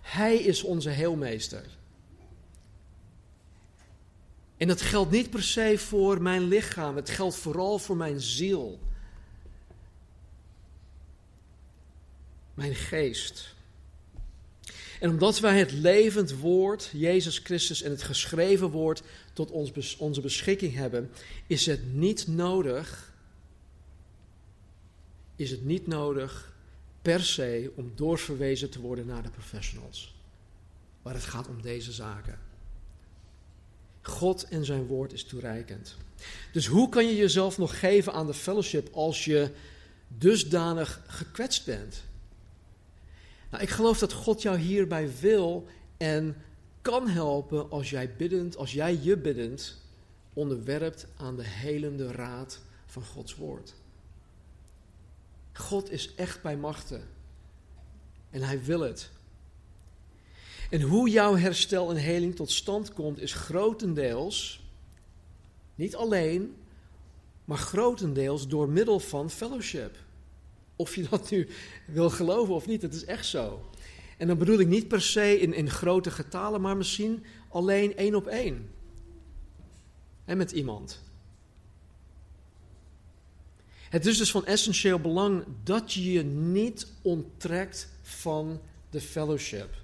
Hij is onze heelmeester. En dat geldt niet per se voor mijn lichaam, het geldt vooral voor mijn ziel. Mijn geest. En omdat wij het levend woord, Jezus Christus en het geschreven woord tot ons, onze beschikking hebben, is het niet nodig is het niet nodig per se om doorverwezen te worden naar de professionals. Maar het gaat om deze zaken. God en zijn woord is toereikend. Dus hoe kan je jezelf nog geven aan de fellowship als je dusdanig gekwetst bent? Ik geloof dat God jou hierbij wil en kan helpen als jij biddend, als jij je biddend onderwerpt aan de helende raad van Gods woord. God is echt bij machten. En hij wil het. En hoe jouw herstel en heling tot stand komt, is grotendeels, niet alleen, maar grotendeels door middel van fellowship. Of je dat nu wil geloven of niet, het is echt zo. En dan bedoel ik niet per se in, in grote getalen, maar misschien alleen één op één. En met iemand. Het is dus van essentieel belang dat je je niet onttrekt van de fellowship.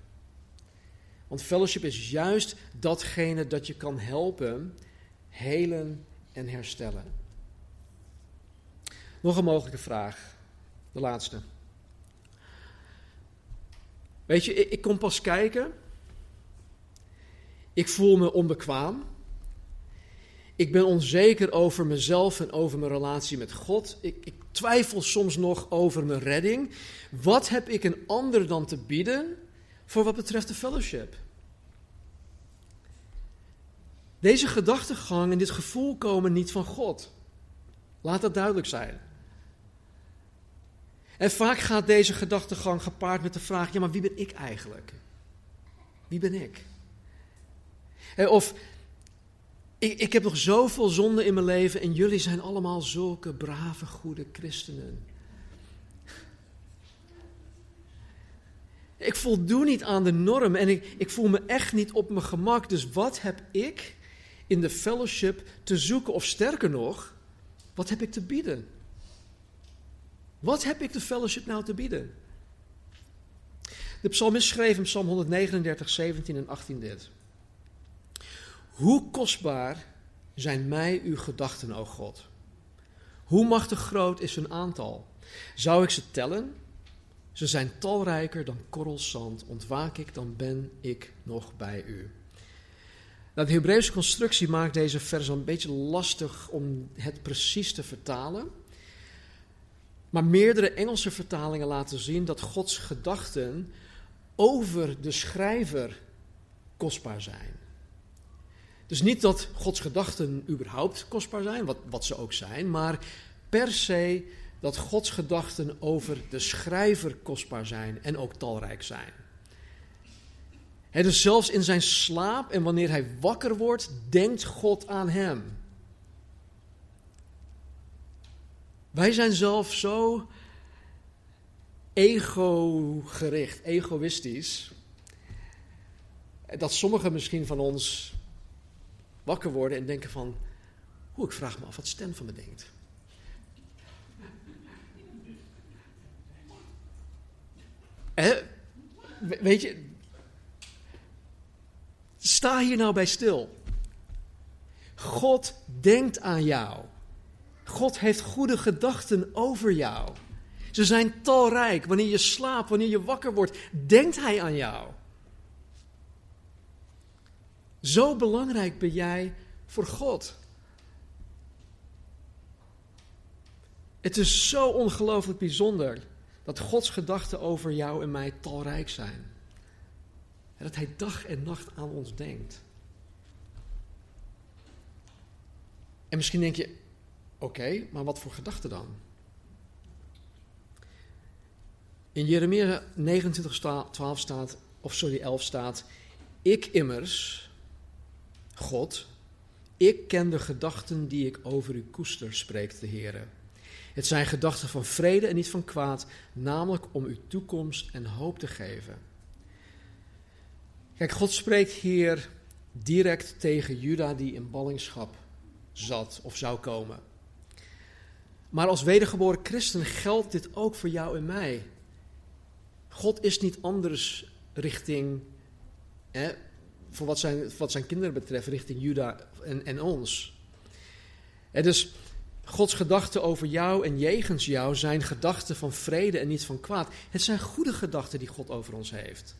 Want fellowship is juist datgene dat je kan helpen, helen en herstellen. Nog een mogelijke vraag, de laatste. Weet je, ik, ik kom pas kijken. Ik voel me onbekwaam. Ik ben onzeker over mezelf en over mijn relatie met God. Ik, ik, twijfel soms nog over mijn redding. Wat heb ik een ander dan te bieden voor wat betreft de fellowship? Deze gedachtegang en dit gevoel komen niet van God. Laat dat duidelijk zijn. En vaak gaat deze gedachtegang gepaard met de vraag: ja, maar wie ben ik eigenlijk? Wie ben ik? Of ik, ik heb nog zoveel zonde in mijn leven en jullie zijn allemaal zulke brave, goede christenen. Ik voldoe niet aan de norm en ik, ik voel me echt niet op mijn gemak. Dus wat heb ik in de fellowship te zoeken? Of sterker nog, wat heb ik te bieden? Wat heb ik de fellowship nou te bieden? De psalmist schreef in Psalm 139, 17 en 18 dit. Hoe kostbaar zijn mij uw gedachten, o God? Hoe machtig groot is hun aantal? Zou ik ze tellen? Ze zijn talrijker dan korrels zand. Ontwaak ik, dan ben ik nog bij u. Nou, de Hebreeuwse constructie maakt deze vers een beetje lastig om het precies te vertalen. Maar meerdere Engelse vertalingen laten zien dat Gods gedachten over de schrijver kostbaar zijn. Dus niet dat Gods gedachten überhaupt kostbaar zijn, wat, wat ze ook zijn, maar per se dat Gods gedachten over de schrijver kostbaar zijn en ook talrijk zijn. He, dus zelfs in zijn slaap en wanneer hij wakker wordt, denkt God aan hem. Wij zijn zelf zo ego-gericht, egoïstisch, dat sommigen misschien van ons wakker worden en denken van, hoe ik vraag me af wat Stem van me denkt. weet je, sta hier nou bij stil. God denkt aan jou. God heeft goede gedachten over jou. Ze zijn talrijk. Wanneer je slaapt, wanneer je wakker wordt, denkt Hij aan jou. Zo belangrijk ben jij voor God. Het is zo ongelooflijk bijzonder dat Gods gedachten over jou en mij talrijk zijn. En dat Hij dag en nacht aan ons denkt. En misschien denk je, oké, maar wat voor gedachten dan? In Jeremia 29, 12 staat, of sorry, 11 staat, ik immers, God, ik ken de gedachten die ik over u koester, spreekt de Heer. Het zijn gedachten van vrede en niet van kwaad, namelijk om u toekomst en hoop te geven. Kijk, God spreekt hier direct tegen Juda die in ballingschap zat of zou komen. Maar als wedergeboren christen geldt dit ook voor jou en mij. God is niet anders richting hè, voor wat zijn, wat zijn kinderen betreft, richting Juda en, en ons. Dus Gods gedachten over jou en jegens jou zijn gedachten van vrede en niet van kwaad. Het zijn goede gedachten die God over ons heeft.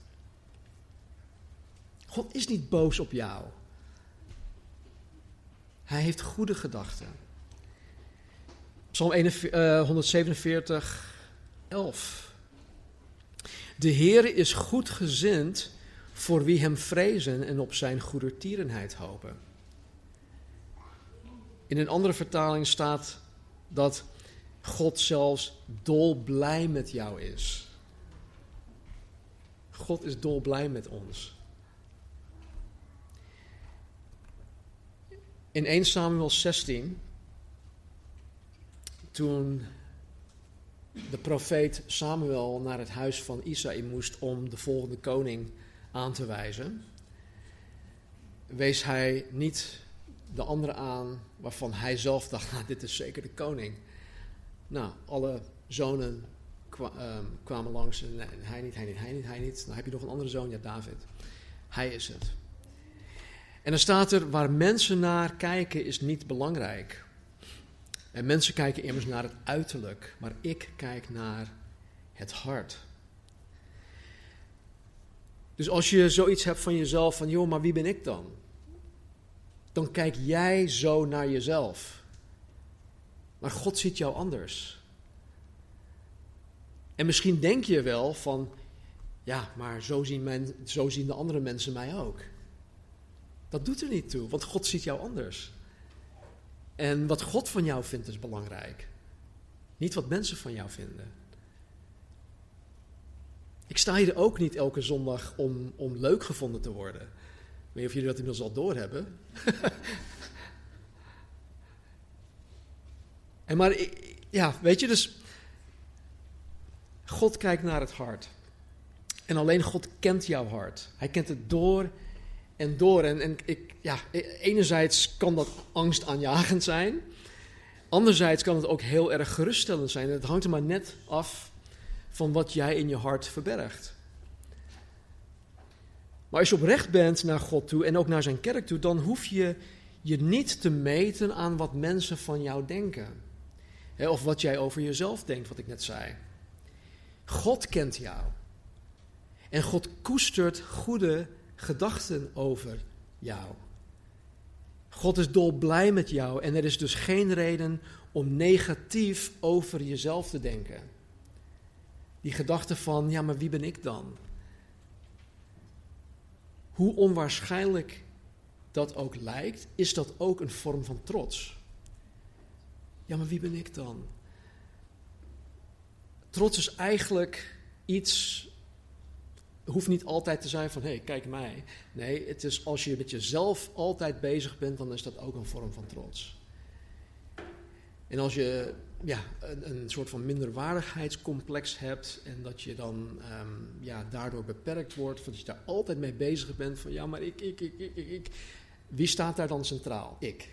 God is niet boos op jou. Hij heeft goede gedachten. Psalm 147, 11. De Heer is goed gezind voor wie hem vrezen en op zijn goedertierenheid hopen. In een andere vertaling staat dat God zelfs dolblij met jou is. God is dolblij met ons. In 1 Samuel 16, toen de profeet Samuel naar het huis van Isaï moest om de volgende koning aan te wijzen, wees hij niet de andere aan waarvan hij zelf dacht, nou, dit is zeker de koning. Nou, alle zonen ehm, kwamen langs en hij niet, hij niet, hij niet, hij niet. Dan heb je nog een andere zoon, ja, David. Hij is het. En dan staat er, waar mensen naar kijken is niet belangrijk. En mensen kijken immers naar het uiterlijk, maar ik kijk naar het hart. Dus als je zoiets hebt van jezelf, van joh, maar wie ben ik dan? Dan kijk jij zo naar jezelf. Maar God ziet jou anders. En misschien denk je wel van, ja, maar zo zien, men, zo zien de andere mensen mij ook. Dat doet er niet toe, want God ziet jou anders. En wat God van jou vindt is belangrijk. Niet wat mensen van jou vinden. Ik sta hier ook niet elke zondag om, om leuk gevonden te worden. Ik weet of jullie dat inmiddels al doorhebben. en maar, ja, weet je, dus God kijkt naar het hart. En alleen God kent jouw hart. Hij kent het door en door. En, en ik, ja, enerzijds kan dat angstaanjagend zijn. Anderzijds kan het ook heel erg geruststellend zijn. Het hangt er maar net af van wat jij in je hart verbergt. Maar als je oprecht bent naar God toe en ook naar zijn kerk toe, dan hoef je je niet te meten aan wat mensen van jou denken. of wat jij over jezelf denkt, wat ik net zei. God kent jou. En God koestert goede gedachten over jou. God is dolblij met jou en er is dus geen reden om negatief over jezelf te denken. Die gedachte van, ja, maar wie ben ik dan? Hoe onwaarschijnlijk dat ook lijkt, is dat ook een vorm van trots. Ja, maar wie ben ik dan? Trots is eigenlijk iets hoeft niet altijd te zijn van, hé, hey, kijk mij. Nee, het is als je met jezelf altijd bezig bent, dan is dat ook een vorm van trots. En als je ja, een, een soort van minderwaardigheidscomplex hebt en dat je dan um, ja, daardoor beperkt wordt, dat je daar altijd mee bezig bent van, ja, maar ik, ik, ik, ik, ik, ik. Wie staat daar dan centraal? Ik.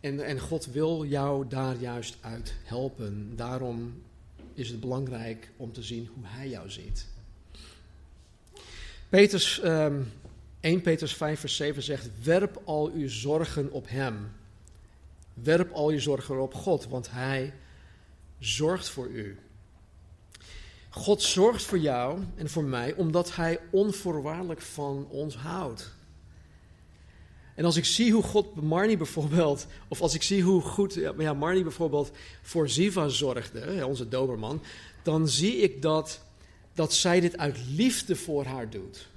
En, en God wil jou daar juist uit helpen. Daarom is het belangrijk om te zien hoe hij jou ziet. Peters, um, 1 Petrus 5 vers 7 zegt, werp al uw zorgen op hem. Werp al je zorgen op God, want hij zorgt voor u. God zorgt voor jou en voor mij omdat hij onvoorwaardelijk van ons houdt. En als ik zie hoe God Marnie bijvoorbeeld, of als ik zie hoe goed ja, Marnie bijvoorbeeld voor Ziva zorgde, onze doberman, dan zie ik dat, dat zij dit uit liefde voor haar doet.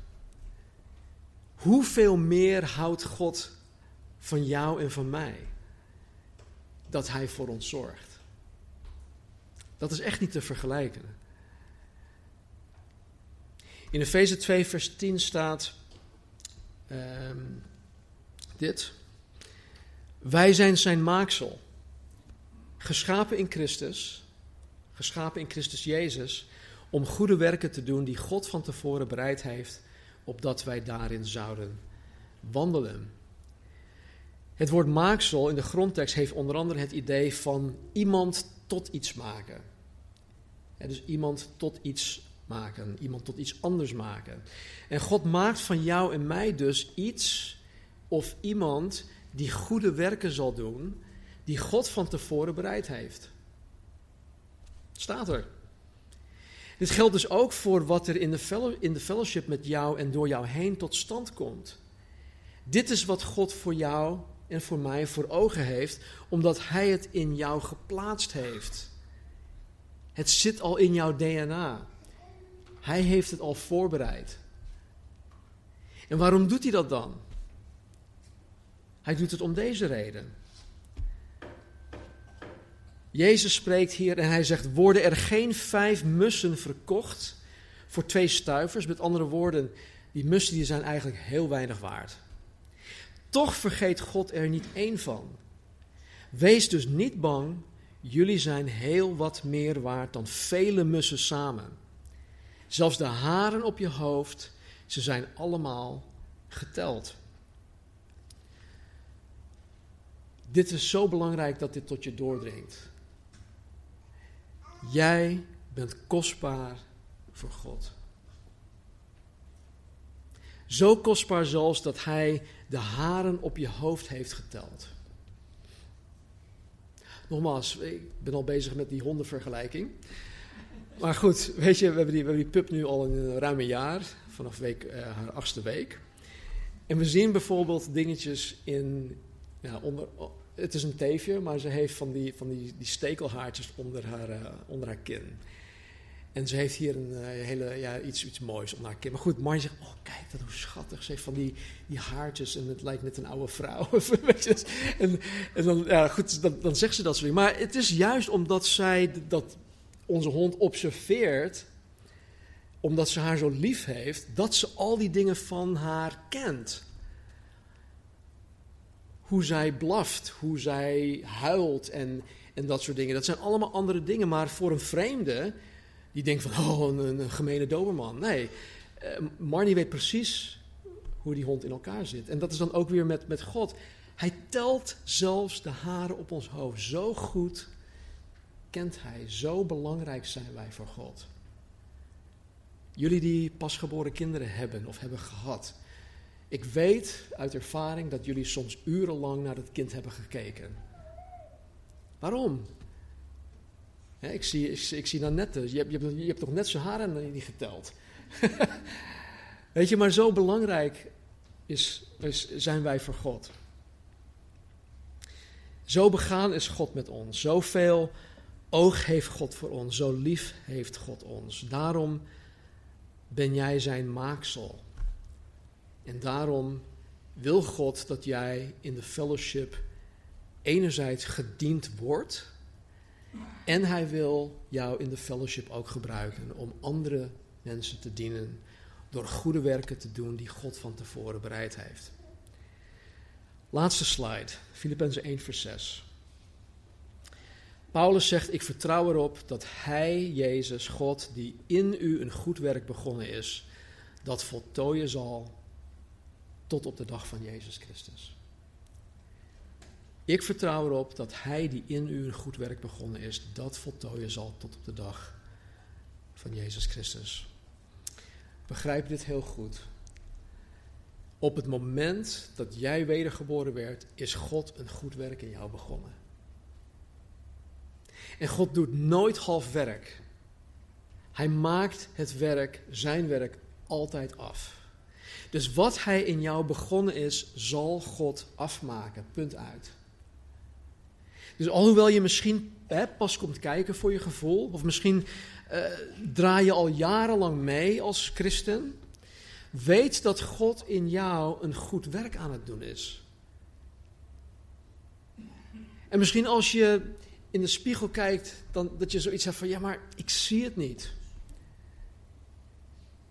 Hoeveel meer houdt God van jou en van mij? Dat Hij voor ons zorgt. Dat is echt niet te vergelijken. In Efeze 2, vers 10 staat. Um, dit. Wij zijn zijn maaksel, geschapen in Christus, geschapen in Christus Jezus, om goede werken te doen die God van tevoren bereid heeft, opdat wij daarin zouden wandelen. Het woord maaksel in de grondtekst heeft onder andere het idee van iemand tot iets maken. dus iemand tot iets maken, iemand tot iets anders maken. En God maakt van jou en mij dus iets of iemand die goede werken zal doen die God van tevoren bereid heeft. Staat er. Dit geldt dus ook voor wat er in de, fellowship met jou en door jou heen tot stand komt. Dit is wat God voor jou en voor mij voor ogen heeft, omdat Hij het in jou geplaatst heeft. Het zit al in jouw DNA. Hij heeft het al voorbereid. En waarom doet hij dat dan? Hij doet het om deze reden. Jezus spreekt hier en hij zegt: Worden er geen vijf mussen verkocht voor twee stuivers? Met andere woorden, die mussen die zijn eigenlijk heel weinig waard. Toch vergeet God er niet één van. Wees dus niet bang, jullie zijn heel wat meer waard dan vele mussen samen. Zelfs de haren op je hoofd, ze zijn allemaal geteld. Dit is zo belangrijk dat dit tot je doordringt. Jij bent kostbaar voor God. Zo kostbaar zelfs dat Hij de haren op je hoofd heeft geteld. Nogmaals, ik ben al bezig met die hondenvergelijking. Maar goed, weet je, we hebben die, we pup nu al een ruim een jaar, vanaf week, uh, haar achtste week. En we zien bijvoorbeeld dingetjes in, onder, het is een teefje, maar ze heeft van die, van die, die stekelhaartjes onder haar, uh, onder haar kin. En ze heeft hier een uh, hele, ja, iets, iets moois onder haar kin. Maar goed, Marje zegt, oh kijk, dat hoe schattig. Ze heeft van die, die haartjes en het lijkt net een oude vrouw. en, en dan, ja, goed, dan, dan zegt ze dat dingen. Maar het is juist omdat zij dat onze hond observeert, omdat ze haar zo lief heeft, dat ze al die dingen van haar kent hoe zij blaft, hoe zij huilt en, en dat soort dingen. Dat zijn allemaal andere dingen, maar voor een vreemde, die denkt van, oh, een, gemene doberman. Nee, uh, Marnie weet precies hoe die hond in elkaar zit. En dat is dan ook weer met, met God. Hij telt zelfs de haren op ons hoofd. Zo goed kent hij, zo belangrijk zijn wij voor God. Jullie die pasgeboren kinderen hebben of hebben gehad, ik weet uit ervaring dat jullie soms urenlang naar het kind hebben gekeken. Waarom? ik, zie, ik, zie dan net, je hebt, je, hebt, je hebt toch net zijn haren niet geteld. weet je, maar zo belangrijk is, is, zijn wij voor God. Zo begaan is God met ons. Zoveel oog heeft God voor ons. Zo lief heeft God ons. Daarom ben jij zijn maaksel. En daarom wil God dat jij in de fellowship enerzijds gediend wordt. En hij wil jou in de fellowship ook gebruiken om andere mensen te dienen. Door goede werken te doen die God van tevoren bereid heeft. Laatste slide, Filippenzen 1 vers 6. Paulus zegt, ik vertrouw erop dat Hij, Jezus, God, die in u een goed werk begonnen is, dat voltooien zal tot op de dag van Jezus Christus. Ik vertrouw erop dat Hij die in u een goed werk begonnen is, dat voltooien zal tot op de dag van Jezus Christus. Begrijp dit heel goed. Op het moment dat jij wedergeboren werd, is God een goed werk in jou begonnen. En God doet nooit half werk. Hij maakt het werk, zijn werk, altijd af. Dus wat hij in jou begonnen is, zal God afmaken. Punt uit. Dus alhoewel je misschien hè, pas komt kijken voor je gevoel, of misschien uh, draai je al jarenlang mee als christen, weet dat God in jou een goed werk aan het doen is. En misschien als je in de spiegel kijkt, dan dat je zoiets hebt van, ja maar ik zie het niet.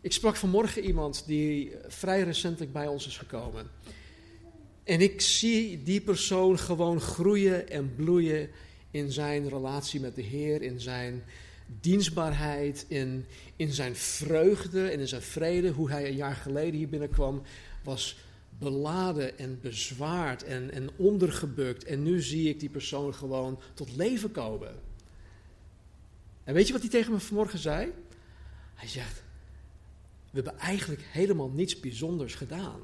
Ik sprak vanmorgen iemand die vrij recentelijk bij ons is gekomen. En ik zie die persoon gewoon groeien en bloeien in zijn relatie met de Heer, in zijn dienstbaarheid, in, in zijn vreugde en in zijn vrede. Hoe hij een jaar geleden hier binnenkwam, was beladen en bezwaard en, en ondergebukt. En nu zie ik die persoon gewoon tot leven komen. En weet je wat hij tegen me vanmorgen zei? Hij zegt: we hebben eigenlijk helemaal niets bijzonders gedaan.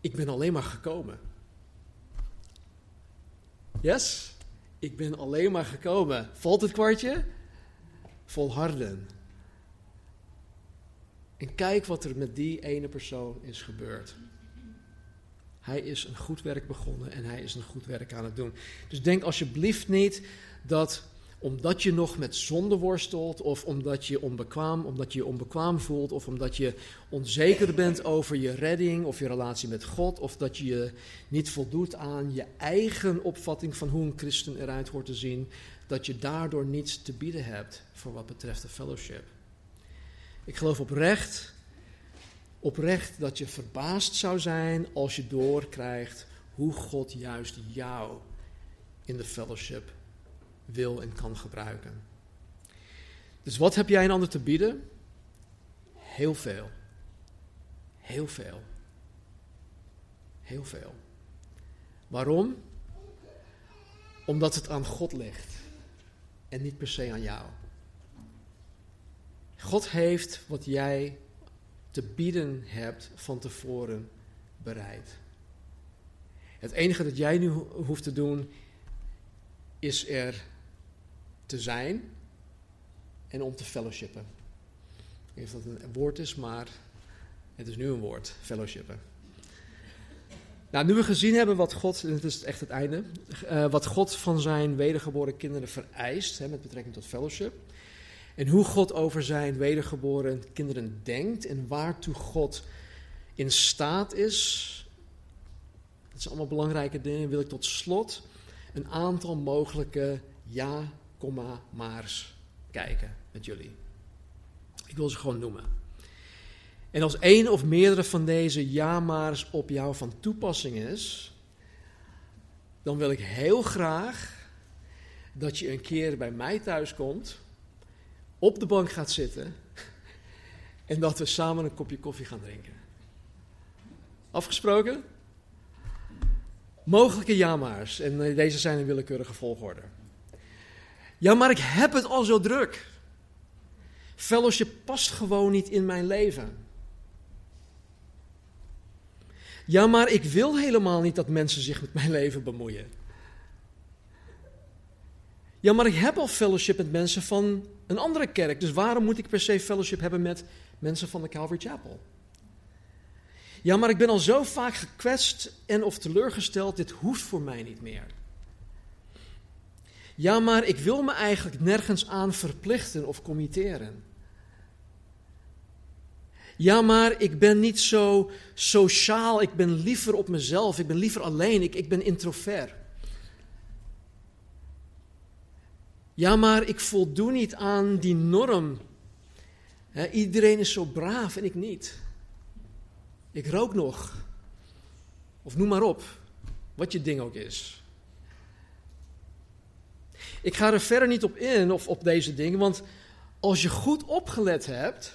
Ik ben alleen maar gekomen. Yes? Ik ben alleen maar gekomen. Valt het kwartje? Volharden. En kijk wat er met die ene persoon is gebeurd. Hij is een goed werk begonnen en hij is een goed werk aan het doen. Dus denk alsjeblieft niet dat omdat je nog met zonde worstelt, of omdat je onbekwaam, omdat je je onbekwaam voelt, of omdat je onzeker bent over je redding of je relatie met God, of dat je je niet voldoet aan je eigen opvatting van hoe een christen eruit hoort te zien, dat je daardoor niets te bieden hebt voor wat betreft de fellowship. Ik geloof oprecht, oprecht dat je verbaasd zou zijn als je doorkrijgt hoe God juist jou in de fellowship wil en kan gebruiken. Dus wat heb jij een ander te bieden? Heel veel. Heel veel. Heel veel. Waarom? Omdat het aan God ligt en niet per se aan jou. God heeft wat jij te bieden hebt van tevoren bereid. Het enige dat jij nu hoeft te doen is er te zijn en om te fellowshipen. Ik weet niet of dat een woord is, maar het is nu een woord, fellowshipen. Nou, nu we gezien hebben wat God, en het is echt het einde, uh, wat God van zijn wedergeboren kinderen vereist, hè, met betrekking tot fellowship, en hoe God over zijn wedergeboren kinderen denkt en waartoe God in staat is, dat zijn allemaal belangrijke dingen, wil ik tot slot een aantal mogelijke ja, komma, maars kijken met jullie. Ik wil ze gewoon noemen. En als één of meerdere van deze ja-maars op jou van toepassing is, dan wil ik heel graag dat je een keer bij mij thuis komt, op de bank gaat zitten en dat we samen een kopje koffie gaan drinken. Afgesproken? Mogelijke ja-maars. En eh, deze zijn in willekeurige volgorde. Ja, maar ik heb het al zo druk. Fellowship past gewoon niet in mijn leven. Ja, maar ik wil helemaal niet dat mensen zich met mijn leven bemoeien. Ja, maar ik heb al fellowship met mensen van een andere kerk. Dus waarom moet ik per se fellowship hebben met mensen van de Calvary Chapel? Ja, maar ik ben al zo vaak gekwetst en of teleurgesteld, dit hoeft voor mij niet meer. Ja, maar ik wil me eigenlijk nergens aan verplichten of committeren. Ja, maar ik ben niet zo sociaal, ik ben liever op mezelf, ik ben liever alleen, ik, ik ben introvert. Ja, maar ik voldoe niet aan die norm. iedereen is zo braaf en ik niet. Ik rook nog. Of noem maar op, wat je ding ook is. Ik ga er verder niet op in of op deze dingen, want als je goed opgelet hebt,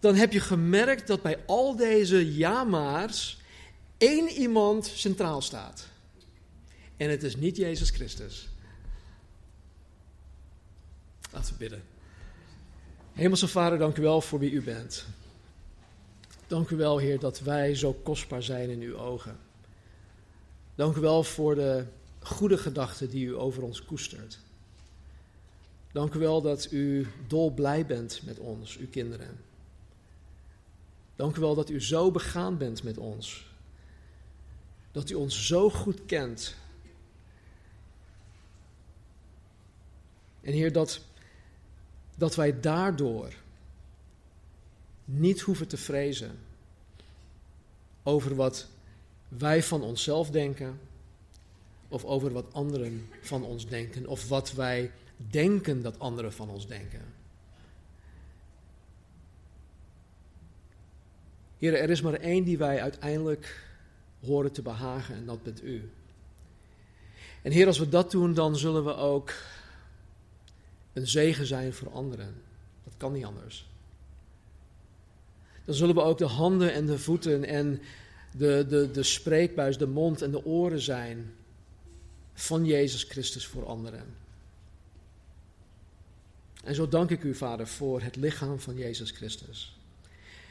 dan heb je gemerkt dat bij al deze ja-maars één iemand centraal staat. En het is niet Jezus Christus. Laten we bidden. Hemelse Vader, dank u wel voor wie u bent. Dank u wel, Heer, dat wij zo kostbaar zijn in uw ogen. Dank u wel voor de goede gedachten die u over ons koestert. Dank u wel dat u dolblij bent met ons, uw kinderen. Dank u wel dat u zo begaan bent met ons. Dat u ons zo goed kent. En Heer, dat, dat wij daardoor niet hoeven te vrezen over wat wij van onszelf denken of over wat anderen van ons denken of wat wij denken dat anderen van ons denken. Heer, er is maar één die wij uiteindelijk horen te behagen en dat bent u. En Heer, als we dat doen, dan zullen we ook een zegen zijn voor anderen. Dat kan niet anders. Dan zullen we ook de handen en de voeten en de, de, de spreekbuis, de mond en de oren zijn van Jezus Christus voor anderen. En zo dank ik u, Vader, voor het lichaam van Jezus Christus.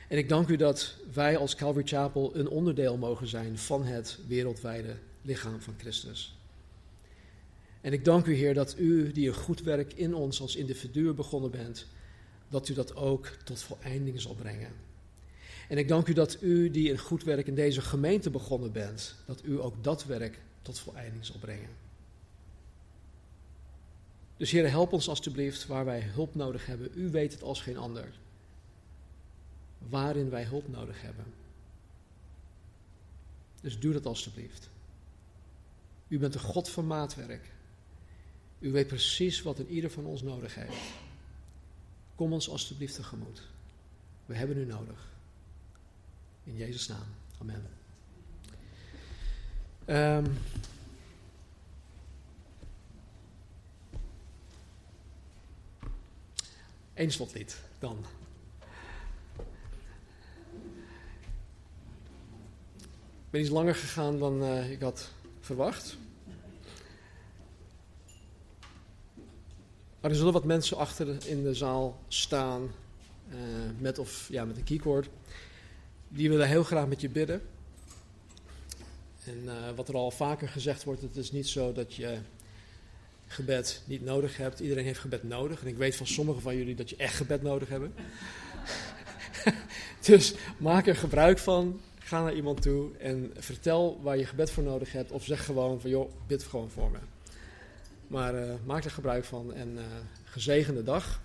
En ik dank u dat wij als Calvary Chapel een onderdeel mogen zijn van het wereldwijde lichaam van Christus. En ik dank u, Heer, dat u, die een goed werk in ons als individu begonnen bent, dat u dat ook tot voleinding zal brengen. En ik dank u dat u, die een goed werk in deze gemeente begonnen bent, dat u ook dat werk tot voleinding zal brengen. Dus Heer, help ons alstublieft waar wij hulp nodig hebben. U weet het als geen ander. Waarin wij hulp nodig hebben. Dus doe dat alstublieft. U bent de God van maatwerk. U weet precies wat een ieder van ons nodig heeft. Kom ons alstublieft tegemoet. We hebben u nodig. In Jezus' naam. Amen. Um, Eén slotlied dan. Ik ben iets langer gegaan dan uh, ik had verwacht. Maar er zullen wat mensen achter in de zaal staan, uh, met of ja, met een keycord. Die willen heel graag met je bidden. En uh, wat er al vaker gezegd wordt, het is niet zo dat je gebed niet nodig hebt. Iedereen heeft gebed nodig. En ik weet van sommigen van jullie dat je echt gebed nodig hebben. dus maak er gebruik van. Ga naar iemand toe en vertel waar je gebed voor nodig hebt. Of zeg gewoon van joh, bid gewoon voor me. Maar uh, maak er gebruik van en uh, gezegende dag.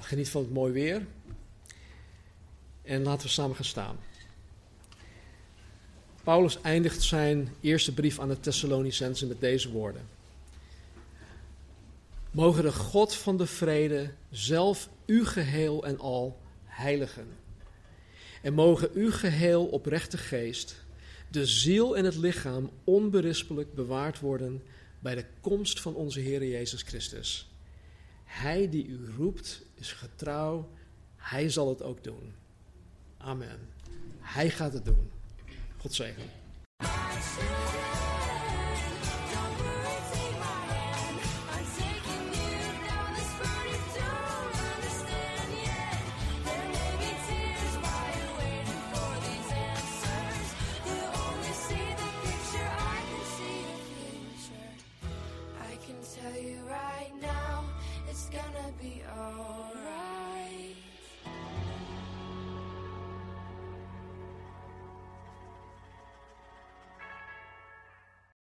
Geniet van het mooi weer. En laten we samen gaan staan. Paulus eindigt zijn eerste brief aan de Thessalonicenzen met deze woorden. Mogen de God van de vrede zelf u geheel en al heiligen. En mogen uw geheel oprechte geest, de ziel en het lichaam onberispelijk bewaard worden bij de komst van onze Heer Jezus Christus. Hij die u roept is getrouw, hij zal het ook doen. Amen. Hij gaat het doen. God zegen.